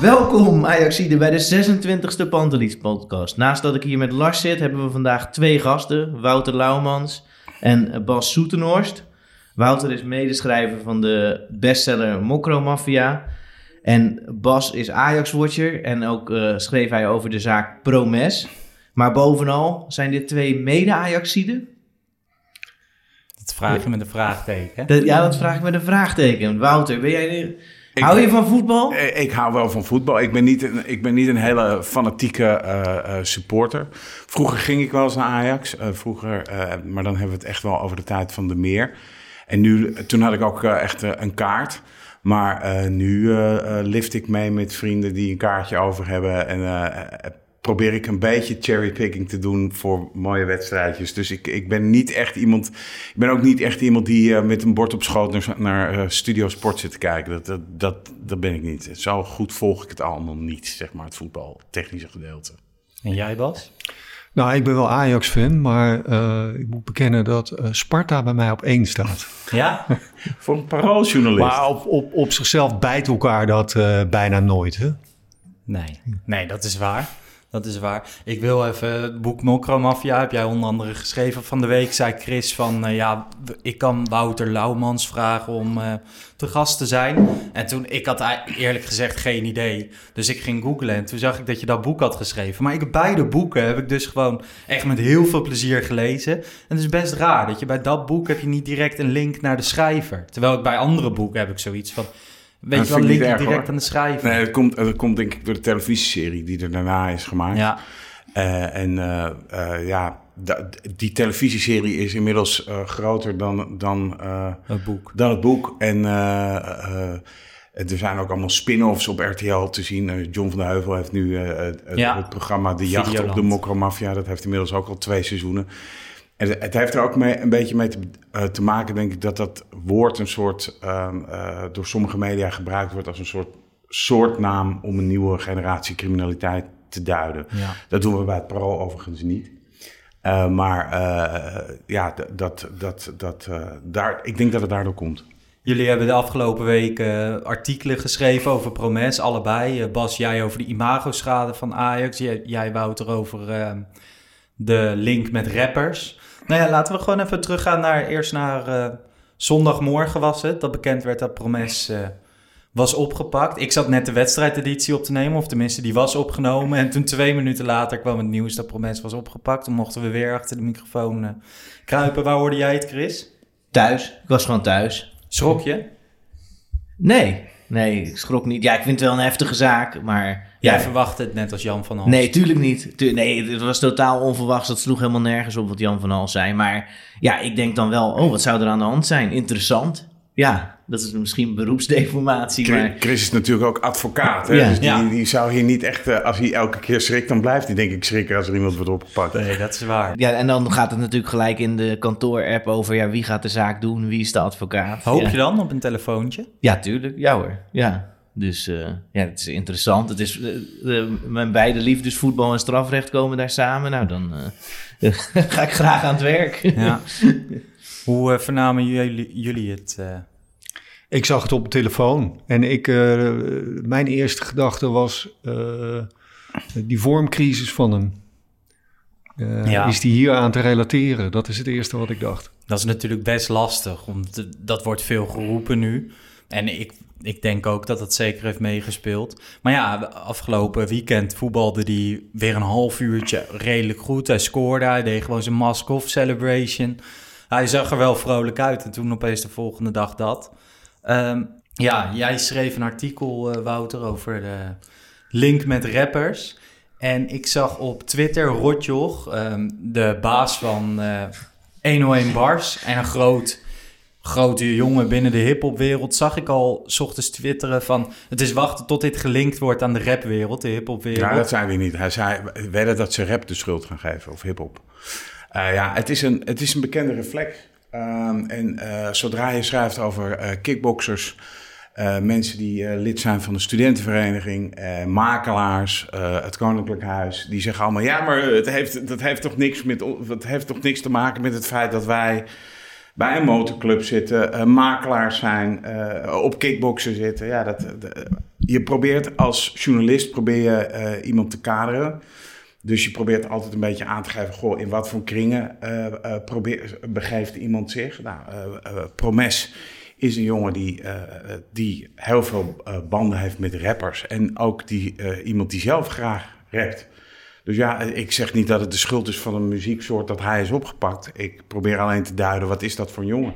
Welkom Ajaxide bij de 26e Pantelis podcast. Naast dat ik hier met Lars zit, hebben we vandaag twee gasten. Wouter Lauwmans en Bas Soetenhorst. Wouter is medeschrijver van de bestseller Mokro Mafia. En Bas is Ajax-watcher en ook eh, schreef hij over de zaak Promes. Maar bovenal zijn dit twee mede-Ajaxiden? Dat vraag je met een vraagteken. Dat- ja, dat vraag ik met een vraagteken. Wouter, ben jij... hou je van voetbal? Eh, Ik hou wel van voetbal. Ik ben niet een, ik ben niet een hele fanatieke eh, eh, supporter. Vroeger ging ik wel eens naar Ajax. vroeger, maar dan hebben we het echt wel over de tijd van de meer. En nu, toen had ik ook echt een kaart. Maar nu lift ik mee met vrienden die een kaartje over hebben. En probeer ik een beetje cherrypicking te doen voor mooie wedstrijdjes. Dus ik, ik ben niet echt iemand. Ik ben ook niet echt iemand die eh, met een bord op schoot naar, naar eh, Studio Sport zit te kijken. Dat, dat, dat, dat ben ik niet. Zo goed volg ik het allemaal niet, zeg maar, het voetbal, technische gedeelte. En jij, Bas? Nou, ik ben wel Ajax-fan, maar eh, ik moet bekennen dat eh, Sparta bij mij op één staat. Ja? Voor een parooljournalist. Maar op, op, op zichzelf bijt elkaar dat eh, bijna nooit, hè? Nee. Nee, dat is waar. Dat is waar. Ik wil even het boek Mafia, heb jij onder andere geschreven. Van de week zei Chris van, eh, ja, ik kan Wouter Lauwmans vragen om eh, te gast te zijn. En toen, ik had eerlijk gezegd geen idee. Dus ik ging googlen en toen zag ik dat je dat boek had geschreven. Maar ik beide boeken heb ik dus gewoon echt met heel veel plezier gelezen. En het is best raar dat je bij dat boek heb je niet direct een link naar de schrijver. Terwijl ik bij andere boeken heb ik zoiets van, weet Dat je wel, link direct hoor. aan de schrijver. Nee, dat komt, dat komt denk ik door de televisieserie die er daarna is gemaakt. Ja. Eh, en eh, eh, ja, die televisieserie is inmiddels groter dan, dan, Het boek. dan het boek. En er zijn ook allemaal spin-offs op RTL te zien. John van der Heuvel heeft nu het, Ja. het programma De Jacht op de. Mokromafia. Dat heeft inmiddels ook al twee seizoenen. En het heeft er ook mee, een beetje mee te, eh, te maken, denk ik, dat dat woord een soort ehm, eh, door sommige media gebruikt wordt als een soort soortnaam om een nieuwe generatie criminaliteit te duiden. Ja. Dat doen we bij het Parool overigens niet. Eh, maar ja, dat, dat, dat, daar, ik denk dat het daardoor komt. Jullie hebben de afgelopen week eh, artikelen geschreven over Promes, allebei. Bas, jij over de imagoschade van Ajax. Jij, jij Wouter, over eh, de link met rappers. Nou ja, laten we gewoon even teruggaan naar, eerst naar eh, zondagmorgen was het. Dat bekend werd dat Promes eh, was opgepakt. Ik zat net de wedstrijdeditie op te nemen, of tenminste die was opgenomen. En toen twee minuten later kwam het nieuws dat Promes was opgepakt. Toen mochten we weer achter de microfoon eh, kruipen. Waar hoorde jij het, Chris? Thuis. Ik was gewoon thuis. Schrok je? Nee, nee, ik schrok niet. Ja, ik vind het wel een heftige zaak, maar... Jij ja, verwachtte het net als Jan van Hals. Nee, tuurlijk niet. Tu- nee, het was totaal onverwachts. Dat sloeg helemaal nergens op wat Jan van Hals zei. Maar ja, ik denk dan wel, oh, wat zou er aan de hand zijn? Interessant. ja, dat is misschien beroepsdeformatie. Chris, Maar Chris is natuurlijk ook advocaat. Hè? Ja. Dus die, Ja. die zou hier niet echt, eh, als hij elke keer schrikt, dan blijft hij denk ik schrikken als er iemand wordt opgepakt. Nee, dat is waar. ja, en dan gaat het natuurlijk gelijk in de kantoor-app over ja, wie gaat de zaak doen, wie is de advocaat. Hoop ja. je dan op een telefoontje? Ja, tuurlijk. Ja hoor. Ja. Dus eh, ja, het is interessant. Het is, eh, mijn beide liefdes, voetbal en strafrecht, komen daar samen. Nou, dan eh, ga ik graag aan het werk. Ja. Hoe vernamen jullie, jullie het? eh? Ik zag het op de telefoon en ik, eh, mijn eerste gedachte was eh, die vormcrisis van hem. Eh, Ja. Is die hier aan te relateren? Dat is het eerste wat ik dacht. Dat is natuurlijk best lastig, want dat wordt veel geroepen nu. En ik, ik denk ook dat dat zeker heeft meegespeeld. Maar ja, afgelopen weekend voetbalde hij weer een half uurtje redelijk goed. Hij scoorde, hij deed gewoon zijn mask-off celebration. Hij zag er wel vrolijk uit en toen opeens de volgende dag dat. Ehm, ja, jij schreef een artikel, eh, Wouter, over de link met rappers. En ik zag op Twitter Rotjoch, ehm, de baas van eh 101 Bars en een groot, grote jongen binnen de hiphopwereld, zag ik al 's ochtends twitteren van... het is wachten tot dit gelinkt wordt aan de rapwereld, de hiphopwereld. Ja, dat zei hij niet. Hij zei wedden dat ze rap de schuld gaan geven, of hip-hop. Eh, ja, het is, een, het is een bekende reflex. Ehm, en eh, zodra je schrijft over eh, kickboxers, mensen die lid zijn van de studentenvereniging, makelaars, het Koninklijk Huis, die zeggen allemaal: ja, maar het heeft, dat heeft toch niks met, het heeft toch niks te maken met het feit dat wij bij een motorclub zitten, eh, makelaars zijn, eh, op kickboksen zitten. Ja, dat, de- je probeert als journalist probeer je eh, iemand te kaderen. Dus je probeert altijd een beetje aan te geven, goh, in wat voor kringen eh, eh, probeer, begeeft iemand zich. Nou, eh, eh, Promes is een jongen die, eh, eh, die heel veel eh, banden heeft met rappers. En ook die, eh, iemand die zelf graag rapt. Dus ja, ik zeg niet dat het de schuld is van een muzieksoort dat hij is opgepakt. Ik probeer alleen te duiden, wat is dat voor een jongen?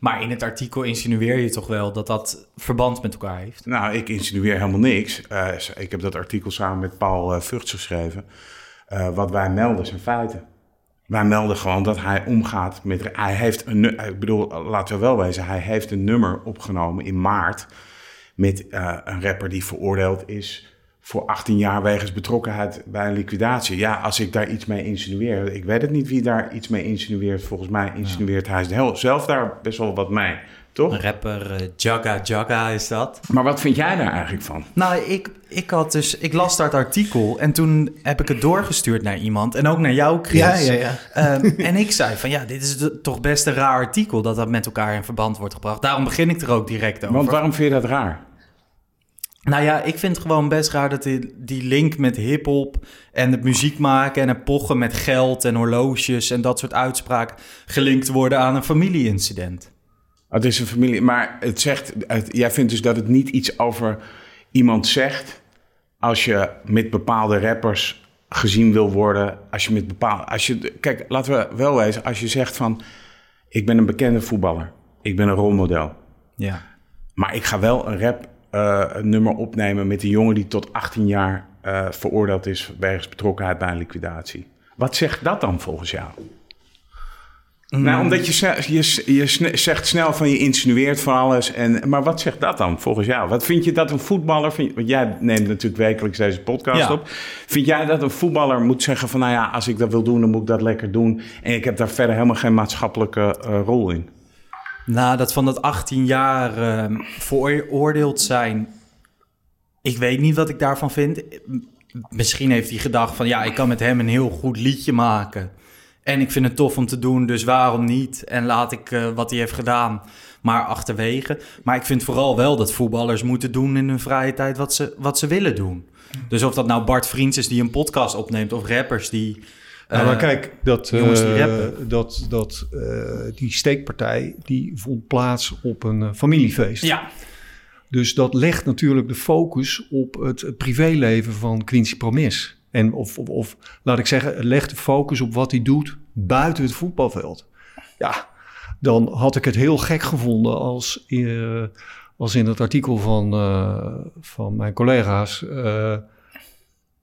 Maar in het artikel insinueer je toch wel dat dat verband met elkaar heeft? Nou, ik insinueer helemaal niks. Eh, ik heb dat artikel samen met Paul uh, Vugts geschreven. Uh, wat wij melden zijn feiten. Wij melden gewoon dat hij omgaat met... Hij heeft een... Ik bedoel, laten we wel wezen. Hij heeft een nummer opgenomen in maart... met uh, een rapper die veroordeeld is voor 18 jaar wegens betrokkenheid bij een liquidatie. Ja, als ik daar iets mee insinueer... Ik weet het niet wie daar iets mee insinueert. Volgens mij insinueert ja. hij zelf daar best wel wat mee. Toch? Een rapper, uh, Jagga Jagga is dat. Maar wat vind jij daar eigenlijk van? Nou, ik, ik had dus... Ik las dat artikel en toen heb ik het doorgestuurd naar iemand. En ook naar jou, Chris. Ja, ja, ja. Um, en ik zei van, ja, dit is toch best een raar artikel... dat dat met elkaar in verband wordt gebracht. Daarom begin ik er ook direct over. Want waarom vind je dat raar? Nou ja, ik vind het gewoon best raar dat die, die link met hip-hop en het muziek maken en het pochen met geld en horloges en dat soort uitspraken gelinkt worden aan een familieincident. Het is een familie, maar het zegt, het, jij vindt dus dat het niet iets over iemand zegt als je met bepaalde rappers gezien wil worden, als je met bepaalde, als je, kijk, laten we wel wezen, als je zegt van, ik ben een bekende voetballer, ik ben een rolmodel, ja, maar ik ga wel een rap uh, een nummer opnemen met een jongen die tot 18 jaar uh, veroordeeld is wegens betrokkenheid bij een liquidatie. Wat zegt dat dan volgens jou? Mm. Nou, omdat je, je, je zegt snel van je insinueert van alles. En, maar wat zegt dat dan volgens jou? Wat vind je dat een voetballer... Vind, want jij neemt natuurlijk wekelijks deze podcast ja. op. Vind jij dat een voetballer moet zeggen van... nou ja, als ik dat wil doen, dan moet ik dat lekker doen. En ik heb daar verder helemaal geen maatschappelijke uh, rol in. Nou, dat van dat 18 jaar uh, veroordeeld zijn... Ik weet niet wat ik daarvan vind. Misschien heeft hij gedacht van... ja, ik kan met hem een heel goed liedje maken... En ik vind het tof om te doen, dus waarom niet? En laat ik uh, wat hij heeft gedaan maar achterwege. Maar ik vind vooral wel dat voetballers moeten doen in hun vrije tijd wat ze, wat ze willen doen. Dus of dat nou Bart Vriends is die een podcast opneemt... of rappers die... Nou, maar kijk, dat, die rappen. dat, dat die steekpartij die vond plaats op een familiefeest. Ja. Dus dat legt natuurlijk de focus op het privéleven van Quincy Promis. En of, of, of, laat ik zeggen, leg de focus op wat hij doet buiten het voetbalveld. Ja, dan had ik het heel gek gevonden als, uh, als in het artikel van, uh, van mijn collega's uh,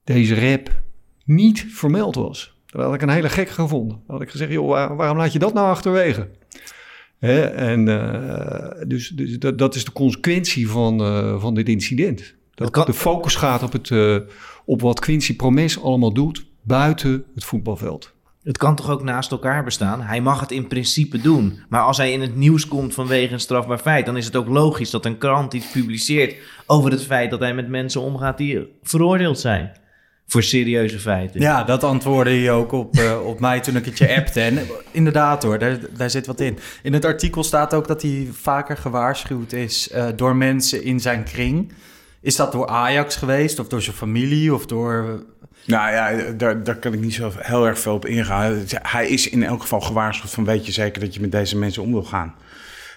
deze rap niet vermeld was. Dat had ik een hele gek gevonden. Dan had ik gezegd, joh, waar, waarom laat je dat nou achterwege? Hè? En, uh, dus dus dat, dat is de consequentie van, uh, van dit incident. Dat kan... de focus gaat op, het, uh, op wat Quincy Promes allemaal doet buiten het voetbalveld. Het kan toch ook naast elkaar bestaan? Hij mag het in principe doen. Maar als hij in het nieuws komt vanwege een strafbaar feit, dan is het ook logisch dat een krant iets publiceert over het feit dat hij met mensen omgaat die veroordeeld zijn. Voor serieuze feiten. Ja, dat antwoordde je ook op, uh, op mij toen ik het je appte. En inderdaad hoor, daar, daar zit wat in. In het artikel staat ook dat hij vaker gewaarschuwd is uh, door mensen in zijn kring. Is dat door Ajax geweest of door zijn familie of door nou ja, daar, daar kan ik niet zo heel erg veel op ingaan. Hij is in elk geval gewaarschuwd van weet je zeker dat je met deze mensen om wil gaan.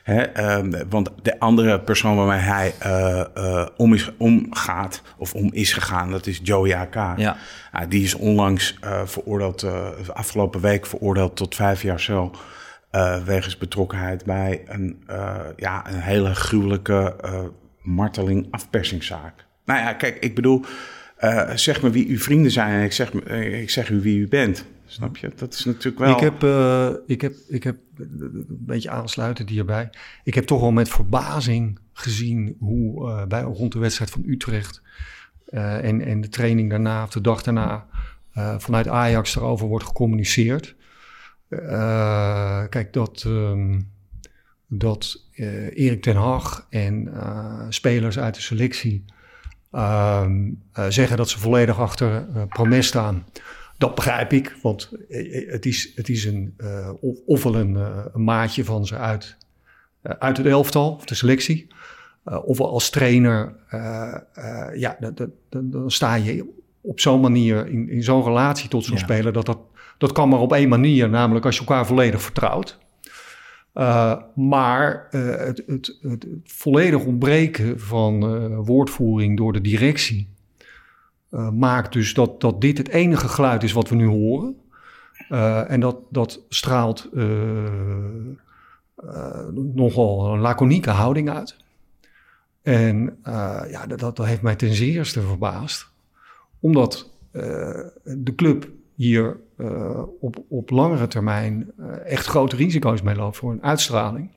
Hè? Um, want de andere persoon waarmee hij uh, uh, om is, omgaat, of om is gegaan, dat is Joey AK. Ja. Uh, die is onlangs uh, veroordeeld, afgelopen week veroordeeld tot vijf jaar cel. wegens betrokkenheid bij een, ja, een hele gruwelijke marteling afpersingszaak. Nou ja, kijk, ik bedoel, zeg me wie uw vrienden zijn en ik zeg, ik zeg u wie u bent. Snap je? Dat is natuurlijk wel... Ik heb, uh, ik heb, ik heb een beetje aansluitend hierbij. Ik heb toch wel met verbazing gezien hoe bij, rond de wedstrijd van Utrecht... en, en de training daarna, of de dag daarna... vanuit Ajax erover wordt gecommuniceerd. kijk, dat... Um, dat Erik ten Hag en spelers uit de selectie uh, zeggen dat ze volledig achter Promes staan. Dat begrijp ik, want eh, het is, het is een, ofwel een, een, maatje van ze uit, uit het elftal, of de selectie. ofwel als trainer, ja, dan sta je op zo'n manier in, in zo'n relatie tot zo'n ja. speler. Dat, dat, dat kan maar op één manier, namelijk als je elkaar volledig vertrouwt. Uh, maar uh, het, het, het, volledig ontbreken van uh, woordvoering door de directie maakt dus dat, dat dit het enige geluid is wat we nu horen. en dat, dat straalt nogal een laconieke houding uit. En ja, dat, dat heeft mij ten zeerste verbaasd. Omdat de club hier op, op langere termijn echt grote risico's mee loopt voor een uitstraling.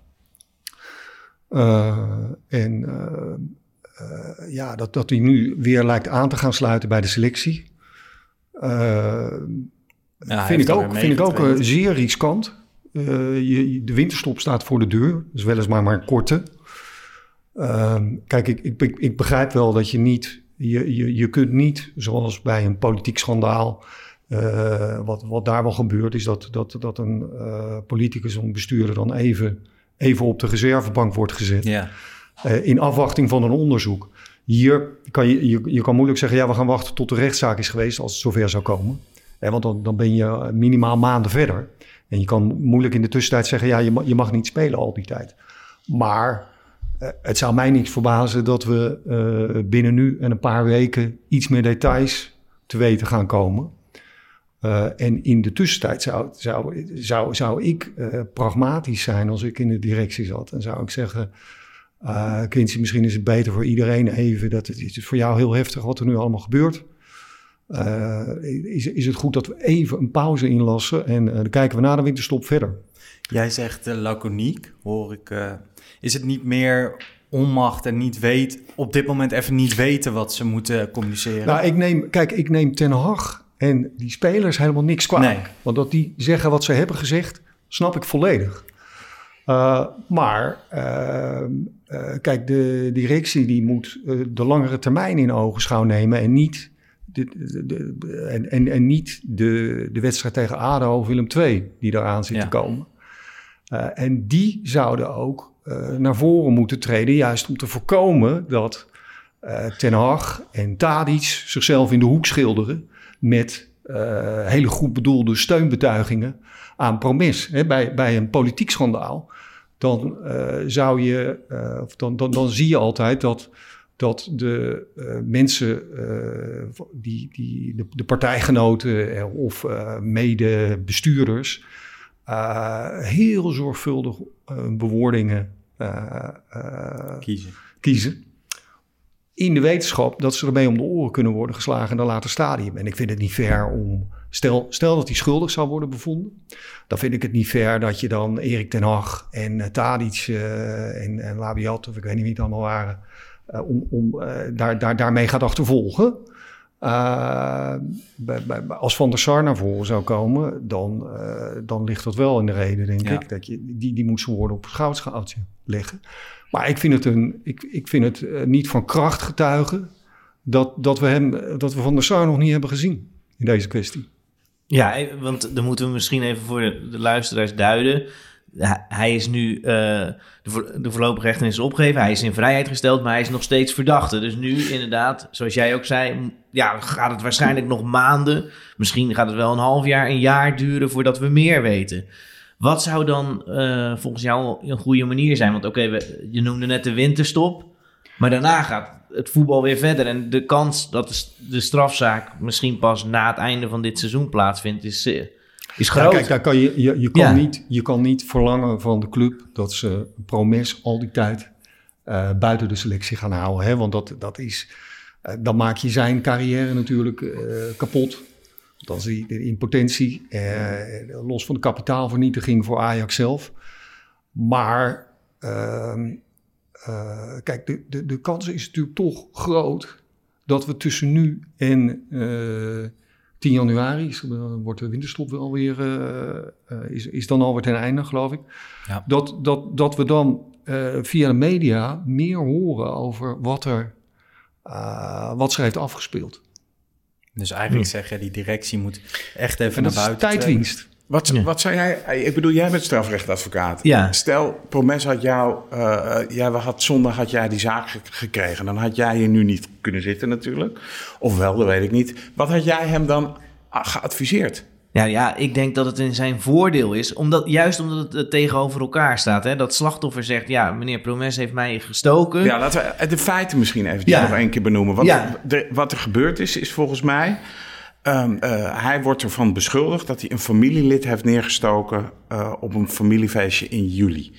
En ja, dat, dat hij nu weer lijkt aan te gaan sluiten bij de selectie. Ja, vind, ik ook, vind ik ook zeer riskant. Je, de winterstop staat voor de deur, dus weliswaar maar een korte. kijk, ik, ik, ik begrijp wel dat je niet, je, je, je kunt niet, zoals bij een politiek schandaal, wat, wat daar wel gebeurt, is dat, dat, dat een politicus of een bestuurder dan even, even op de reservebank wordt gezet. Ja. Uh, in afwachting van een onderzoek. Hier kan je, je, kan moeilijk zeggen, ja, we gaan wachten tot de rechtszaak is geweest als het zover zou komen. want dan, dan ben je minimaal maanden verder. En je kan moeilijk in de tussentijd zeggen, ja, je, mag, je mag niet spelen al die tijd. Maar het zou mij niks verbazen dat we binnen nu en een paar weken iets meer details te weten gaan komen. En in de tussentijd zou, zou, zou, zou ik pragmatisch zijn als ik in de directie zat. En zou ik zeggen, uh, Quincy, misschien is het beter voor iedereen even. Dat het, is voor jou heel heftig wat er nu allemaal gebeurt. is, is het goed dat we even een pauze inlassen en dan kijken we na de winterstop verder. Jij zegt laconiek, hoor ik. is het niet meer onmacht en niet weet, op dit moment even niet weten wat ze moeten communiceren? Nou, ik neem, kijk, ik neem Ten Hag en die spelers helemaal niks kwalijk. Want dat die zeggen wat ze hebben gezegd, snap ik volledig. Uh, maar uh, uh, kijk, de directie die moet de langere termijn in ogenschouw nemen en niet, de, de, de, en, en, en niet de, de wedstrijd tegen ADO of Willem II die eraan zit ja. te komen. en die zouden ook naar voren moeten treden, juist om te voorkomen dat Ten Hag en Tadic zichzelf in de hoek schilderen met hele goed bedoelde steunbetuigingen aan promis. Hè, bij, bij een politiek schandaal, dan uh, zou je, uh, of dan, dan, dan zie je altijd dat, dat de mensen, die, die, de, de partijgenoten of medebestuurders, heel zorgvuldig bewoordingen kiezen. kiezen in de wetenschap dat ze ermee om de oren kunnen worden geslagen in een later stadium. En ik vind het niet fair om Stel, stel dat hij schuldig zou worden bevonden. Dan vind ik het niet fair dat je dan Erik ten Hag en uh, Tadic uh, en, en Labiat, of ik weet niet wie het allemaal waren, uh, om, om daar, daar, daarmee gaat achtervolgen. Bij, bij, als Van der Sar naar voren zou komen, dan, dan ligt dat wel in de reden, denk ja. ik. Dat je, die, die moet zijn woorden op het goudschaaltje leggen. Maar ik vind het, een, ik, ik vind het niet van kracht getuigen dat, dat, we hem, dat we Van der Sar nog niet hebben gezien in deze kwestie. Ja, e- want dan moeten we misschien even voor de, de luisteraars duiden. Hij is nu, uh, de, de voorlopige rechten is opgegeven. Hij is in vrijheid gesteld, maar hij is nog steeds verdachte. Dus nu inderdaad, zoals jij ook zei, ja, gaat het waarschijnlijk nog maanden. Misschien gaat het wel een half jaar, een jaar duren voordat we meer weten. Wat zou dan uh, volgens jou een goede manier zijn? Want oké, okay, je noemde net de winterstop. Maar daarna gaat het voetbal weer verder. En de kans dat de strafzaak misschien pas na het einde van dit seizoen plaatsvindt, is, eh, is groot. Ja, kijk, daar kan je, je, je, kan ja. niet, je kan niet verlangen van de club dat ze promes al die tijd uh, buiten de selectie gaan houden. Hè? Want dat, dat is, uh, dan maak je zijn carrière natuurlijk kapot. Dan zie je in potentie, los van de kapitaalvernietiging voor Ajax zelf. Maar ehm, uh, kijk, de, de, de kans is natuurlijk toch groot dat we tussen nu en uh, 10 januari, dan wordt de winterstop wel weer, is, is dan alweer ten einde, geloof ik. Ja. Dat, dat, dat we dan via de media meer horen over wat er, wat zich heeft afgespeeld. Dus eigenlijk hm. zeg je, die directie moet echt even naar buiten. tijdwinst. Wat, ja. wat zou jij, ik bedoel, jij bent strafrechtadvocaat. Ja. Stel, Promes had jou, uh, ja, had zondag had jij die zaak gekregen. Dan had jij hier nu niet kunnen zitten natuurlijk. Of wel, dat weet ik niet. Wat had jij hem dan geadviseerd? Ja, ja, ik denk dat het in zijn voordeel is, omdat, juist omdat het tegenover elkaar staat. Hè? Dat slachtoffer zegt, ja, meneer Promes heeft mij gestoken. Ja, laten we de feiten misschien even ja. nog één keer benoemen. Wat, ja. de, wat er gebeurd is, is volgens mij... Um, uh, hij wordt ervan beschuldigd dat hij een familielid heeft neergestoken uh, op een familiefeestje in juli.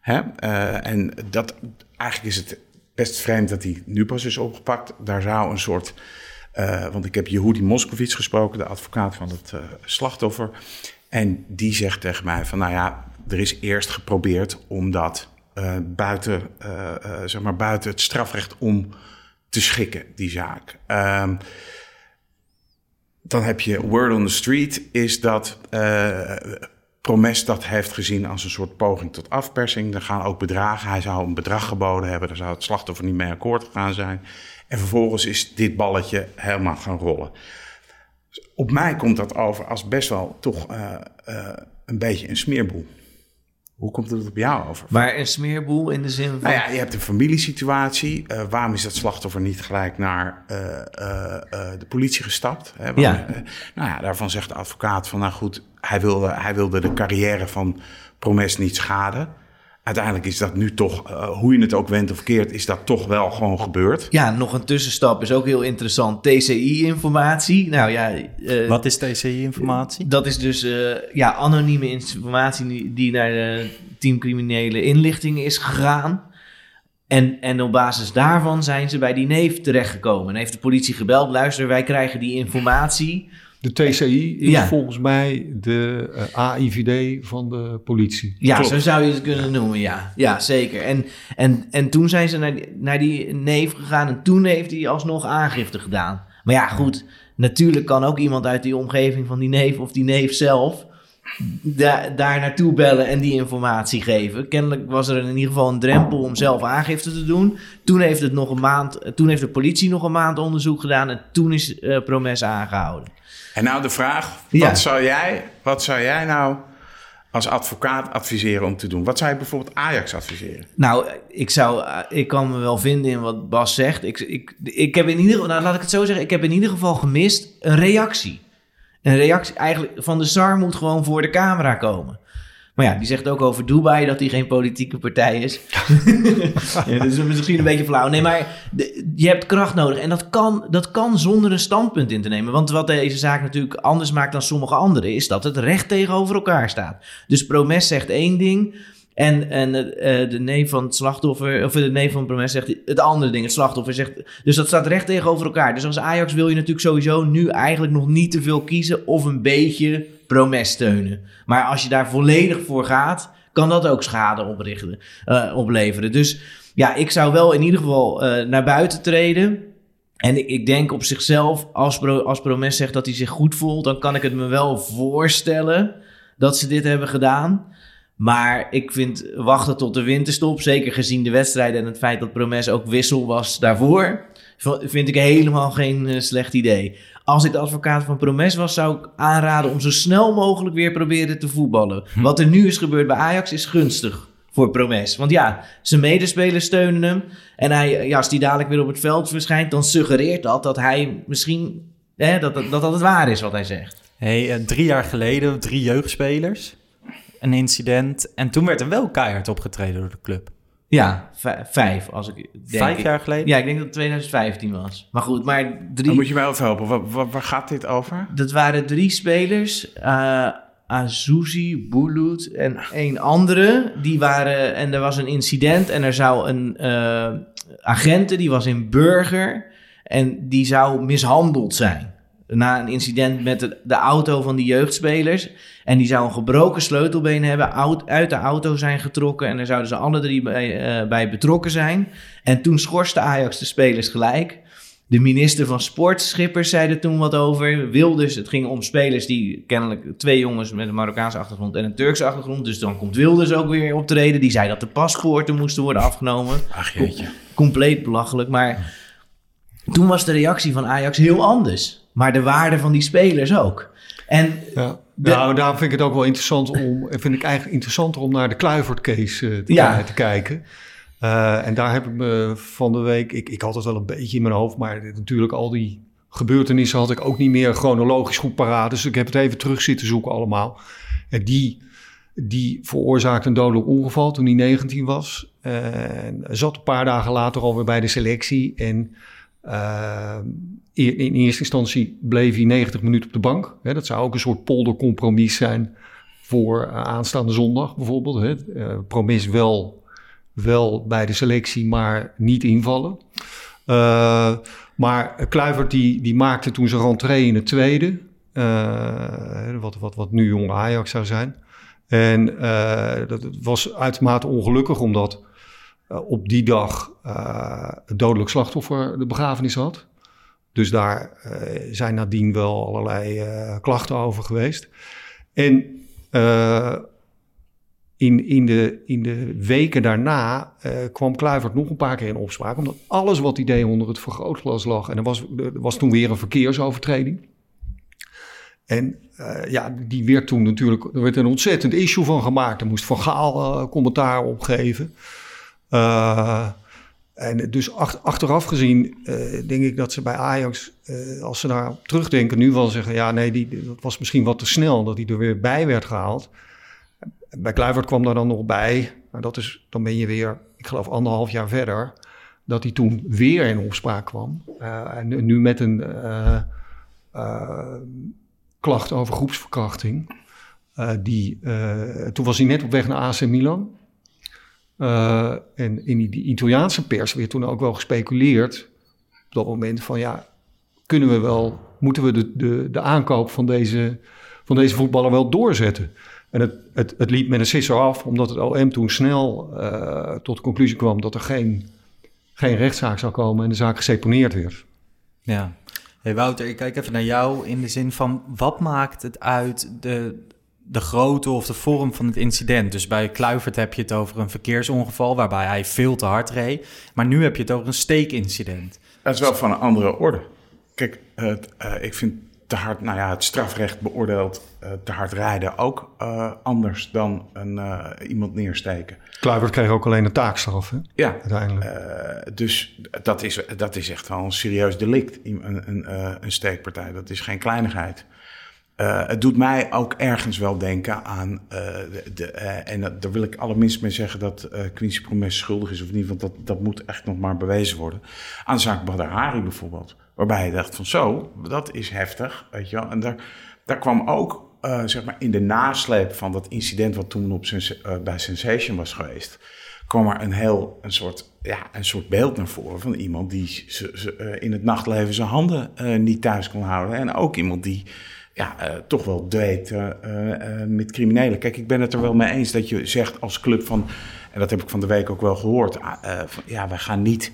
Hè? Uh, en dat, eigenlijk is het best vreemd dat hij nu pas is opgepakt. Daar zou een soort, want ik heb Yehudi Moskowitz gesproken, de advocaat van het slachtoffer. En die zegt tegen mij van, nou ja, er is eerst geprobeerd om dat buiten, zeg maar buiten het strafrecht om te schikken, die zaak. Um, dan heb je word on the street, is dat uh, Promes dat heeft gezien als een soort poging tot afpersing. Er gaan ook bedragen. Hij zou een bedrag geboden hebben, daar zou het slachtoffer niet mee akkoord gegaan zijn. En vervolgens is dit balletje helemaal gaan rollen. Op mij komt dat over als best wel toch uh, uh, een beetje een smeerboel. Hoe komt het op jou over? Maar een smeerboel in de zin van... Nou ja, je hebt een familiesituatie. Uh, waarom is dat slachtoffer niet gelijk naar uh, uh, de politie gestapt? Hè? ja. nou ja, daarvan zegt de advocaat van... nou goed, hij wilde, hij wilde de carrière van Promes niet schaden uiteindelijk is dat nu toch, uh, hoe je het ook wendt of keert, is dat toch wel gewoon gebeurd. Ja, nog een tussenstap is ook heel interessant. TCI-informatie. Nou ja. Uh, Wat is TCI-informatie? Dat is dus uh, ja, anonieme informatie die, naar de team criminele inlichting is gegaan. En, en op basis daarvan zijn ze bij die neef terechtgekomen. En heeft de politie gebeld, luister, wij krijgen die informatie de TCI is ja. volgens mij de uh, eh, AIVD van de politie. Ja, Klopt. zo zou je het kunnen noemen, ja. Ja, zeker. En, en, en toen zijn ze naar die, naar die neef gegaan en toen heeft hij alsnog aangifte gedaan. Maar ja, goed, natuurlijk kan ook iemand uit die omgeving van die neef of die neef zelf... Da daar naartoe bellen en die informatie geven. Kennelijk was er in ieder geval een drempel om zelf aangifte te doen. Toen heeft, het nog een maand, toen heeft de politie nog een maand onderzoek gedaan en toen is uh, Promes aangehouden. En nou de vraag, ja. wat, zou jij, wat zou jij nou als advocaat adviseren om te doen? Wat zou je bijvoorbeeld Ajax adviseren? Nou, ik, zou, ik kan me wel vinden in wat Bas zegt. Ik, ik, ik heb in ieder geval, nou laat ik het zo zeggen, ik heb in ieder geval gemist een reactie. Een reactie eigenlijk van de SAR moet gewoon voor de camera komen. Maar ja, die zegt ook over Dubai dat hij geen politieke partij is. ja, dat is misschien een beetje flauw. Nee, maar de, je hebt kracht nodig. En dat kan, dat kan zonder een standpunt in te nemen. Want wat deze zaak natuurlijk anders maakt dan sommige andere... is dat het recht tegenover elkaar staat. Dus Promes zegt één ding... En, en uh, de neef van het slachtoffer, of de neef van Promes zegt het andere ding, het slachtoffer zegt. Dus dat staat recht tegenover elkaar. Dus als Ajax wil je natuurlijk sowieso nu eigenlijk nog niet te veel kiezen of een beetje Promes steunen. Maar als je daar volledig voor gaat, kan dat ook schade oprichten, uh, opleveren. Dus ja, ik zou wel in ieder geval naar buiten treden. En ik, denk op zichzelf, als, als Promes zegt dat hij zich goed voelt, dan kan ik het me wel voorstellen dat ze dit hebben gedaan. Maar ik vind wachten tot de winterstop, zeker gezien de wedstrijden en het feit dat Promes ook wissel was daarvoor, vind ik helemaal geen uh, slecht idee. Als ik de advocaat van Promes was, zou ik aanraden om zo snel mogelijk weer proberen te voetballen. Hm. Wat er nu is gebeurd bij Ajax is gunstig voor Promes. Want ja, zijn medespelers steunen hem. En hij, ja, als hij dadelijk weer op het veld verschijnt, dan suggereert dat dat hij misschien hè, dat, dat, dat, dat het waar is wat hij zegt. Hey, uh, drie jaar geleden, drie jeugdspelers, een incident. En toen werd er wel keihard opgetreden door de club. Ja, vijf als ik denk. Vijf jaar geleden? Ja, ik denk dat het 2015 was. Maar goed, maar drie... Dan moet je mij even helpen. Waar, waar, waar, gaat dit over? Dat waren drie spelers. Uh, Azuzi, Bulut en een andere. Die waren... En er was een incident en er zou een uh, agente, die was in Burger... En die zou mishandeld zijn na een incident met de, de, auto van die jeugdspelers. En die zou een gebroken sleutelbeen hebben, uit de auto zijn getrokken. En daar zouden ze alle drie bij, uh, bij betrokken zijn. En toen schorste Ajax de spelers gelijk. De minister van Sport, Schippers, zei er toen wat over. Wilders, het ging om spelers die kennelijk twee jongens met een Marokkaanse achtergrond en een Turkse achtergrond. Dus dan komt Wilders ook weer optreden. Die zei dat de paspoorten moesten worden afgenomen. Ach jeetje. compleet belachelijk. Maar toen was de reactie van Ajax heel anders maar de waarde van die spelers ook. En ja. Nou, daarom vind ik het ook wel interessant om, vind ik eigenlijk interessanter om naar de Kluivert-case uh, te, ja. te, kijken. Uh, en daar heb ik me van de week, ik, ik had het wel een beetje in mijn hoofd, maar natuurlijk al die gebeurtenissen had ik ook niet meer chronologisch goed paraat. Dus ik heb het even terug zitten zoeken allemaal. En die, die veroorzaakte een dodelijk ongeval toen hij 19 was. En zat een paar dagen later alweer bij de selectie en... Uh, in eerste instantie bleef hij 90 minuten op de bank. dat zou ook een soort poldercompromis zijn voor uh, aanstaande zondag bijvoorbeeld. Hè. Uh, promis wel, wel bij de selectie, maar niet invallen. Maar Kluivert die, die maakte toen zijn rentree in het tweede. wat, wat, wat nu jong Ajax zou zijn. En dat was uitermate ongelukkig omdat op die dag het dodelijk slachtoffer de begrafenis had. Dus daar uh, zijn nadien wel allerlei klachten over geweest. En in, in, de, in de weken daarna kwam Kluivert nog een paar keer in opspraak. Omdat alles wat hij deed onder het vergrootglas lag. En er was, er was toen weer een verkeersovertreding. En ja, die werd toen natuurlijk, er werd een ontzettend issue van gemaakt. Er moest Van Gaal commentaar opgeven. Uh, en dus achteraf gezien uh, denk ik dat ze bij Ajax, uh, als ze daar terugdenken, nu wel zeggen: ja, nee, die, dat was misschien wat te snel dat hij er weer bij werd gehaald. Bij Kluivert kwam daar dan nog bij, maar dat is, dan ben je weer, ik geloof, anderhalf jaar verder, dat hij toen weer in opspraak kwam. En nu met een klacht over groepsverkrachting. die, toen was hij net op weg naar AC Milan. Uh, en in die, Italiaanse pers werd toen ook wel gespeculeerd op dat moment van ja, kunnen we wel, moeten we de, de, de aankoop van deze, van deze voetballer wel doorzetten? En het, het, het liep met een sisser af, omdat het OM toen snel uh, tot de conclusie kwam dat er geen, geen rechtszaak zou komen en de zaak geseponeerd werd. Ja. Hey Wouter, ik kijk even naar jou in de zin van wat maakt het uit de, de grootte of de vorm van het incident. Dus bij Kluivert heb je het over een verkeersongeval waarbij hij veel te hard reed. Maar nu heb je het over een steekincident. Dat is wel van een andere orde. Kijk, het, uh, ik vind te hard, nou ja, het strafrecht beoordeelt uh, te hard rijden ook uh, anders dan een, iemand neersteken. Kluivert kreeg ook alleen een taakstraf, hè? Ja, uiteindelijk. dus dat is, dat is echt wel een serieus delict, een, een, een steekpartij. Dat is geen kleinigheid. Uh, het doet mij ook ergens wel denken aan, uh, de, uh, en daar wil ik allerminst mee zeggen dat Quincy Promes schuldig is of niet, want dat, dat moet echt nog maar bewezen worden. Aan de zaak Hari bijvoorbeeld, waarbij je dacht van zo, dat is heftig, weet je wel. En daar, daar kwam ook zeg maar in de nasleep van dat incident wat toen op sens bij Sensation was geweest, kwam er een heel een soort, ja, een soort beeld naar voren van iemand die in het nachtleven zijn handen niet thuis kon houden. En ook iemand die ja, toch wel deed met criminelen. Kijk, ik ben het er wel mee eens dat je zegt als club van, en dat heb ik van de week ook wel gehoord, van, ja, wij gaan niet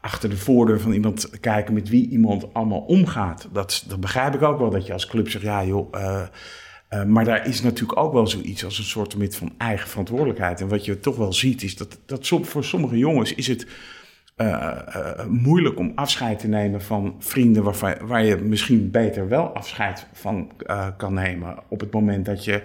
achter de voordeur van iemand kijken met wie iemand allemaal omgaat. Dat, dat begrijp ik ook wel, dat je als club zegt, ja joh... Maar daar is natuurlijk ook wel zoiets als een soort van eigen verantwoordelijkheid. En wat je toch wel ziet, is dat, dat voor sommige jongens is het moeilijk om afscheid te nemen van vrienden waarvan, waar je misschien beter wel afscheid van kan nemen op het moment dat je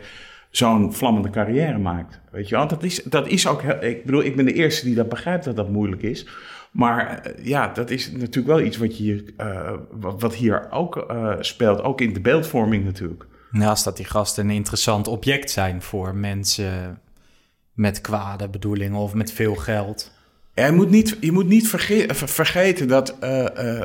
zo'n vlammende carrière maakt. Weet je wel, dat is, dat is ook, ik bedoel, ik ben de eerste die dat begrijpt dat dat moeilijk is. Maar eh, ja, dat is natuurlijk wel iets wat, je, uh, wat, hier ook speelt, ook in de beeldvorming natuurlijk. Naast dat die gasten een interessant object zijn voor mensen met kwade bedoelingen of met veel geld. Ja, je moet niet, je moet niet vergeten dat uh, uh,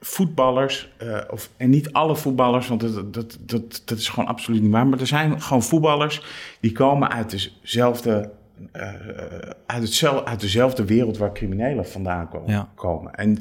voetballers, of, en niet alle voetballers, want dat, dat, dat, dat is gewoon absoluut niet waar, maar er zijn gewoon voetballers die komen uit dezelfde, uit, hetzelfde, uit dezelfde wereld waar criminelen vandaan komen. Ja. komen. En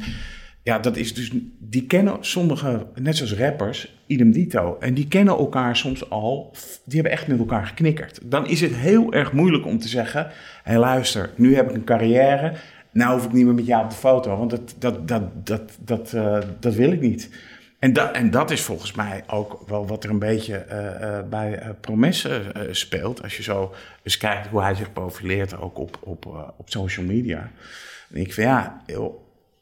ja, dat is dus, die kennen sommige, net zoals rappers, idem dito. En die kennen elkaar soms al, die hebben echt met elkaar geknikkerd. Dan is het heel erg moeilijk om te zeggen, hé hey, luister, nu heb ik een carrière, nou hoef ik niet meer met jou op de foto, want dat, dat, dat, dat, dat, uh, dat wil ik niet. En, dat en dat is volgens mij ook wel wat er een beetje uh, uh, bij Promesse speelt. Als je zo eens kijkt hoe hij zich profileert, ook op, op, op social media. Denk ik van ja,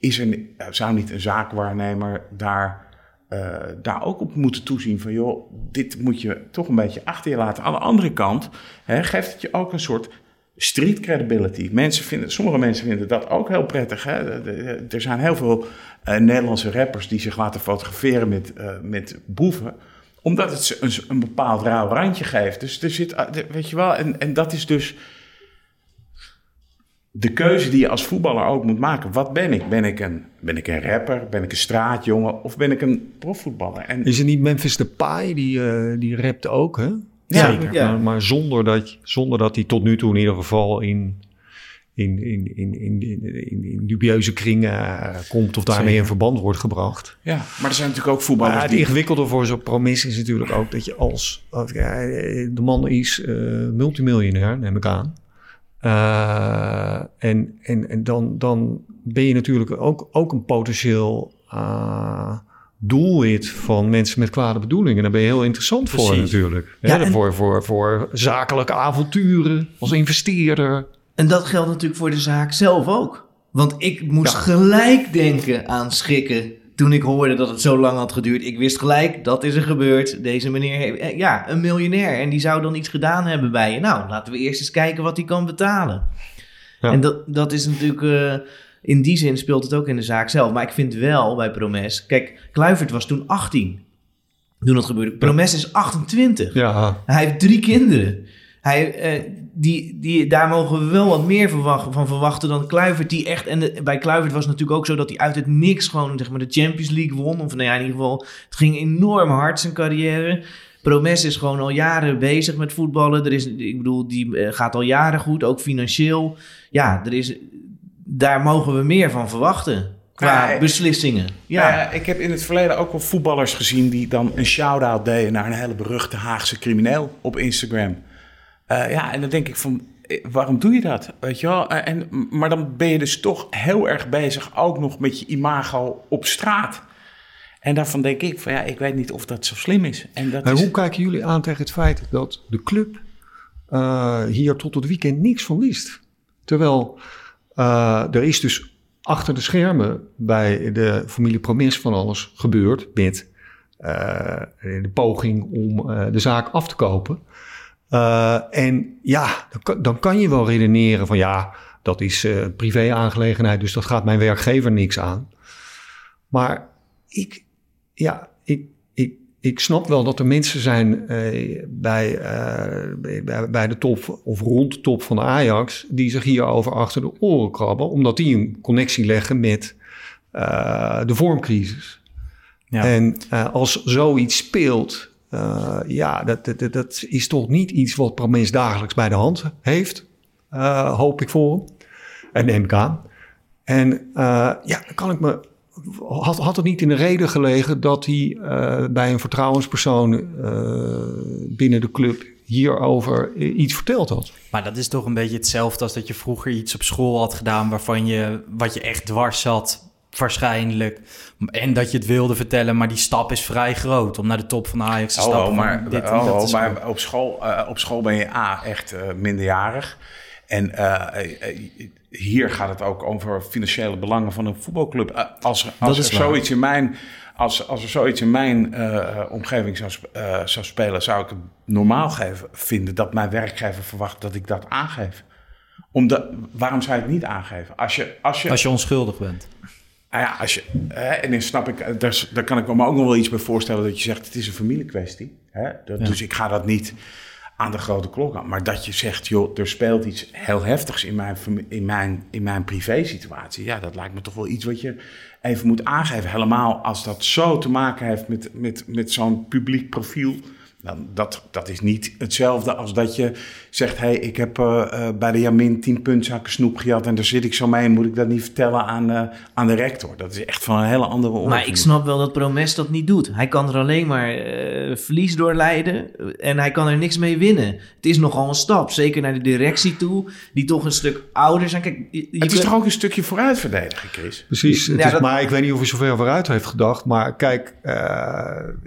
is er, zou niet een zaakwaarnemer daar, uh, daar ook op moeten toezien van joh, dit moet je toch een beetje achter je laten. Aan de andere kant hè, geeft het je ook een soort street credibility. Mensen vinden, sommige mensen vinden dat ook heel prettig. Hè? Er zijn heel veel uh, Nederlandse rappers die zich laten fotograferen met, uh, met boeven omdat het een, een bepaald rauw randje geeft. Dus er zit, weet je wel, en, en dat is dus de keuze die je als voetballer ook moet maken. Wat ben ik? Ben ik een, ben ik een rapper? Ben ik een straatjongen? Of ben ik een profvoetballer? En, is het niet Memphis Depay? Die, uh, die rapt ook, hè? Ja, Zeker. Ja. Maar, maar, zonder, dat, zonder dat hij tot nu toe in ieder geval in, in, in, in, in, in, in dubieuze kringen uh, komt... of daarmee in verband wordt gebracht. Ja, maar er zijn natuurlijk ook voetballers maar Het ingewikkelde voor zo'n promis is natuurlijk ook dat je als... De man is uh, multimiljonair, neem ik aan. Uh, en en, en dan, dan ben je natuurlijk ook, ook een potentieel uh, doelwit van mensen met kwade bedoelingen. Daar ben je heel interessant Precies. voor natuurlijk. Ja, en... voor, voor, voor zakelijke avonturen als investeerder. En dat geldt natuurlijk voor de zaak zelf ook. Want ik moest ja. gelijk denken aan schikken toen ik hoorde dat het zo lang had geduurd, ik wist gelijk, dat is er gebeurd. Deze meneer heeft, eh, ja, een miljonair. En die zou dan iets gedaan hebben bij je. Nou, laten we eerst eens kijken wat hij kan betalen. Ja. En dat, dat is natuurlijk, uh, in die zin speelt het ook in de zaak zelf. Maar ik vind wel bij Promes, kijk, Kluivert was toen 18 toen dat gebeurde. Promes is 28. Ja. Hij heeft drie kinderen. Hij, uh, die, die, daar mogen we wel wat meer verwachten, van verwachten dan Kluivert. Die echt, en de, bij Kluivert was het natuurlijk ook zo dat hij uit het niks gewoon zeg maar, de Champions League won. Of nou ja, in ieder geval, het ging enorm hard zijn carrière. Promes is gewoon al jaren bezig met voetballen. Er is, ik bedoel, die uh, gaat al jaren goed, ook financieel. Ja, er is, daar mogen we meer van verwachten. Qua ja, beslissingen. Ja. ja. ik heb in het verleden ook wel voetballers gezien die dan een shout-out deden naar een hele beruchte Haagse crimineel op Instagram. Uh, ja, en dan denk ik van, eh, waarom doe je dat? Weet je wel? Uh, en, maar dan ben je dus toch heel erg bezig ook nog met je imago op straat. En daarvan denk ik van ja, ik weet niet of dat zo slim is. En dat maar is... hoe kijken jullie aan tegen het feit dat de club uh, hier tot het weekend niks van wist? Terwijl er is dus achter de schermen bij de familie Promis van alles gebeurd met de poging om de zaak af te kopen. Uh, en ja, dan, dan, kan je wel redeneren van ja, dat is uh, privé-aangelegenheid, dus dat gaat mijn werkgever niks aan. Maar ik, ja, ik, ik, ik snap wel dat er mensen zijn uh, bij, bij, bij, de top of rond de top van de Ajax die zich hierover achter de oren krabben, omdat die een connectie leggen met de vormcrisis. Ja. En als zoiets speelt Uh, ja, dat, dat, dat, is toch niet iets wat Promes dagelijks bij de hand heeft. Uh, hoop ik voor. En neem ik aan. En uh, ja, kan ik me. Had, had het niet in de reden gelegen dat hij bij een vertrouwenspersoon binnen de club hierover iets verteld had? Maar dat is toch een beetje hetzelfde als dat je vroeger iets op school had gedaan waarvan je wat je echt dwars zat waarschijnlijk. En dat je het wilde vertellen, maar die stap is vrij groot om naar de top van Ajax te oh, stappen. Oh, maar, dit, oh, dat maar op, school, uh, op school ben je A, echt uh, minderjarig. En uh, hier gaat het ook over financiële belangen van een voetbalclub. als als er zoiets in mijn, als, als er zoiets in mijn omgeving zou, zou spelen, zou ik het normaal geven, vinden dat mijn werkgever verwacht dat ik dat aangeef. Omdat, waarom zou je het niet aangeven? Als je, als je, als je onschuldig bent. Nou ja, als je, hè, en dan snap ik, daar, daar kan ik me ook nog wel iets bij voorstellen dat je zegt: het is een familiekwestie. Hè? Dat, ja. Dus ik ga dat niet aan de grote klok aan. Maar dat je zegt: joh, er speelt iets heel heftigs in mijn, in mijn, in mijn privé-situatie. Ja, dat lijkt me toch wel iets wat je even moet aangeven. Helemaal als dat zo te maken heeft met, met, met zo'n publiek profiel. Dan, dat, dat is niet hetzelfde als dat je zegt: hé, hey, ik heb uh, uh, bij de Jamin 10 puntzakken snoep gehad en daar zit ik zo mee en moet ik dat niet vertellen aan, uh, aan de rector. Dat is echt van een hele andere orde. Maar ik snap wel dat Promes dat niet doet. Hij kan er alleen maar verlies door leiden en hij kan er niks mee winnen. Het is nogal een stap, zeker naar de directie toe, die toch een stuk ouder zijn. Kijk, je, je het is toch ook een stukje vooruit verdedigen, Chris? Precies, ja, is, dat... maar ik weet niet of hij zover vooruit heeft gedacht. Maar kijk,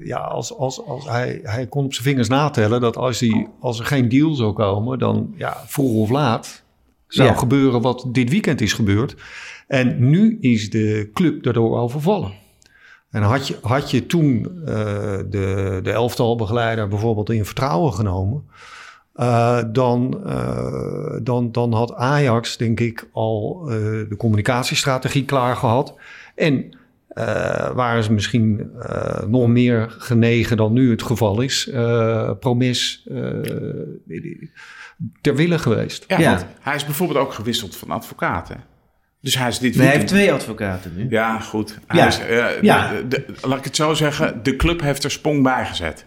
ja, als, als, als hij, hij kon op zijn vingers natellen dat als, hij, als er geen deal zou komen, dan ja, vroeg of laat zou ja. gebeuren wat dit weekend is gebeurd. En nu is de club daardoor overvallen. En had je, had je toen uh, de, de elftalbegeleider bijvoorbeeld in vertrouwen genomen, uh, dan, uh, dan, dan had Ajax, denk ik, al de communicatiestrategie klaar gehad. En uh, waren ze misschien uh, nog meer genegen dan nu het geval is. Uh, promis ter wille geweest. Ja, ja. hij is bijvoorbeeld ook gewisseld van advocaten. Dus hij is dit hij heeft twee advocaten nu. Ja, goed. Hij ja. Is, ja. De, de, laat ik het zo zeggen, de club heeft er sprong bij gezet.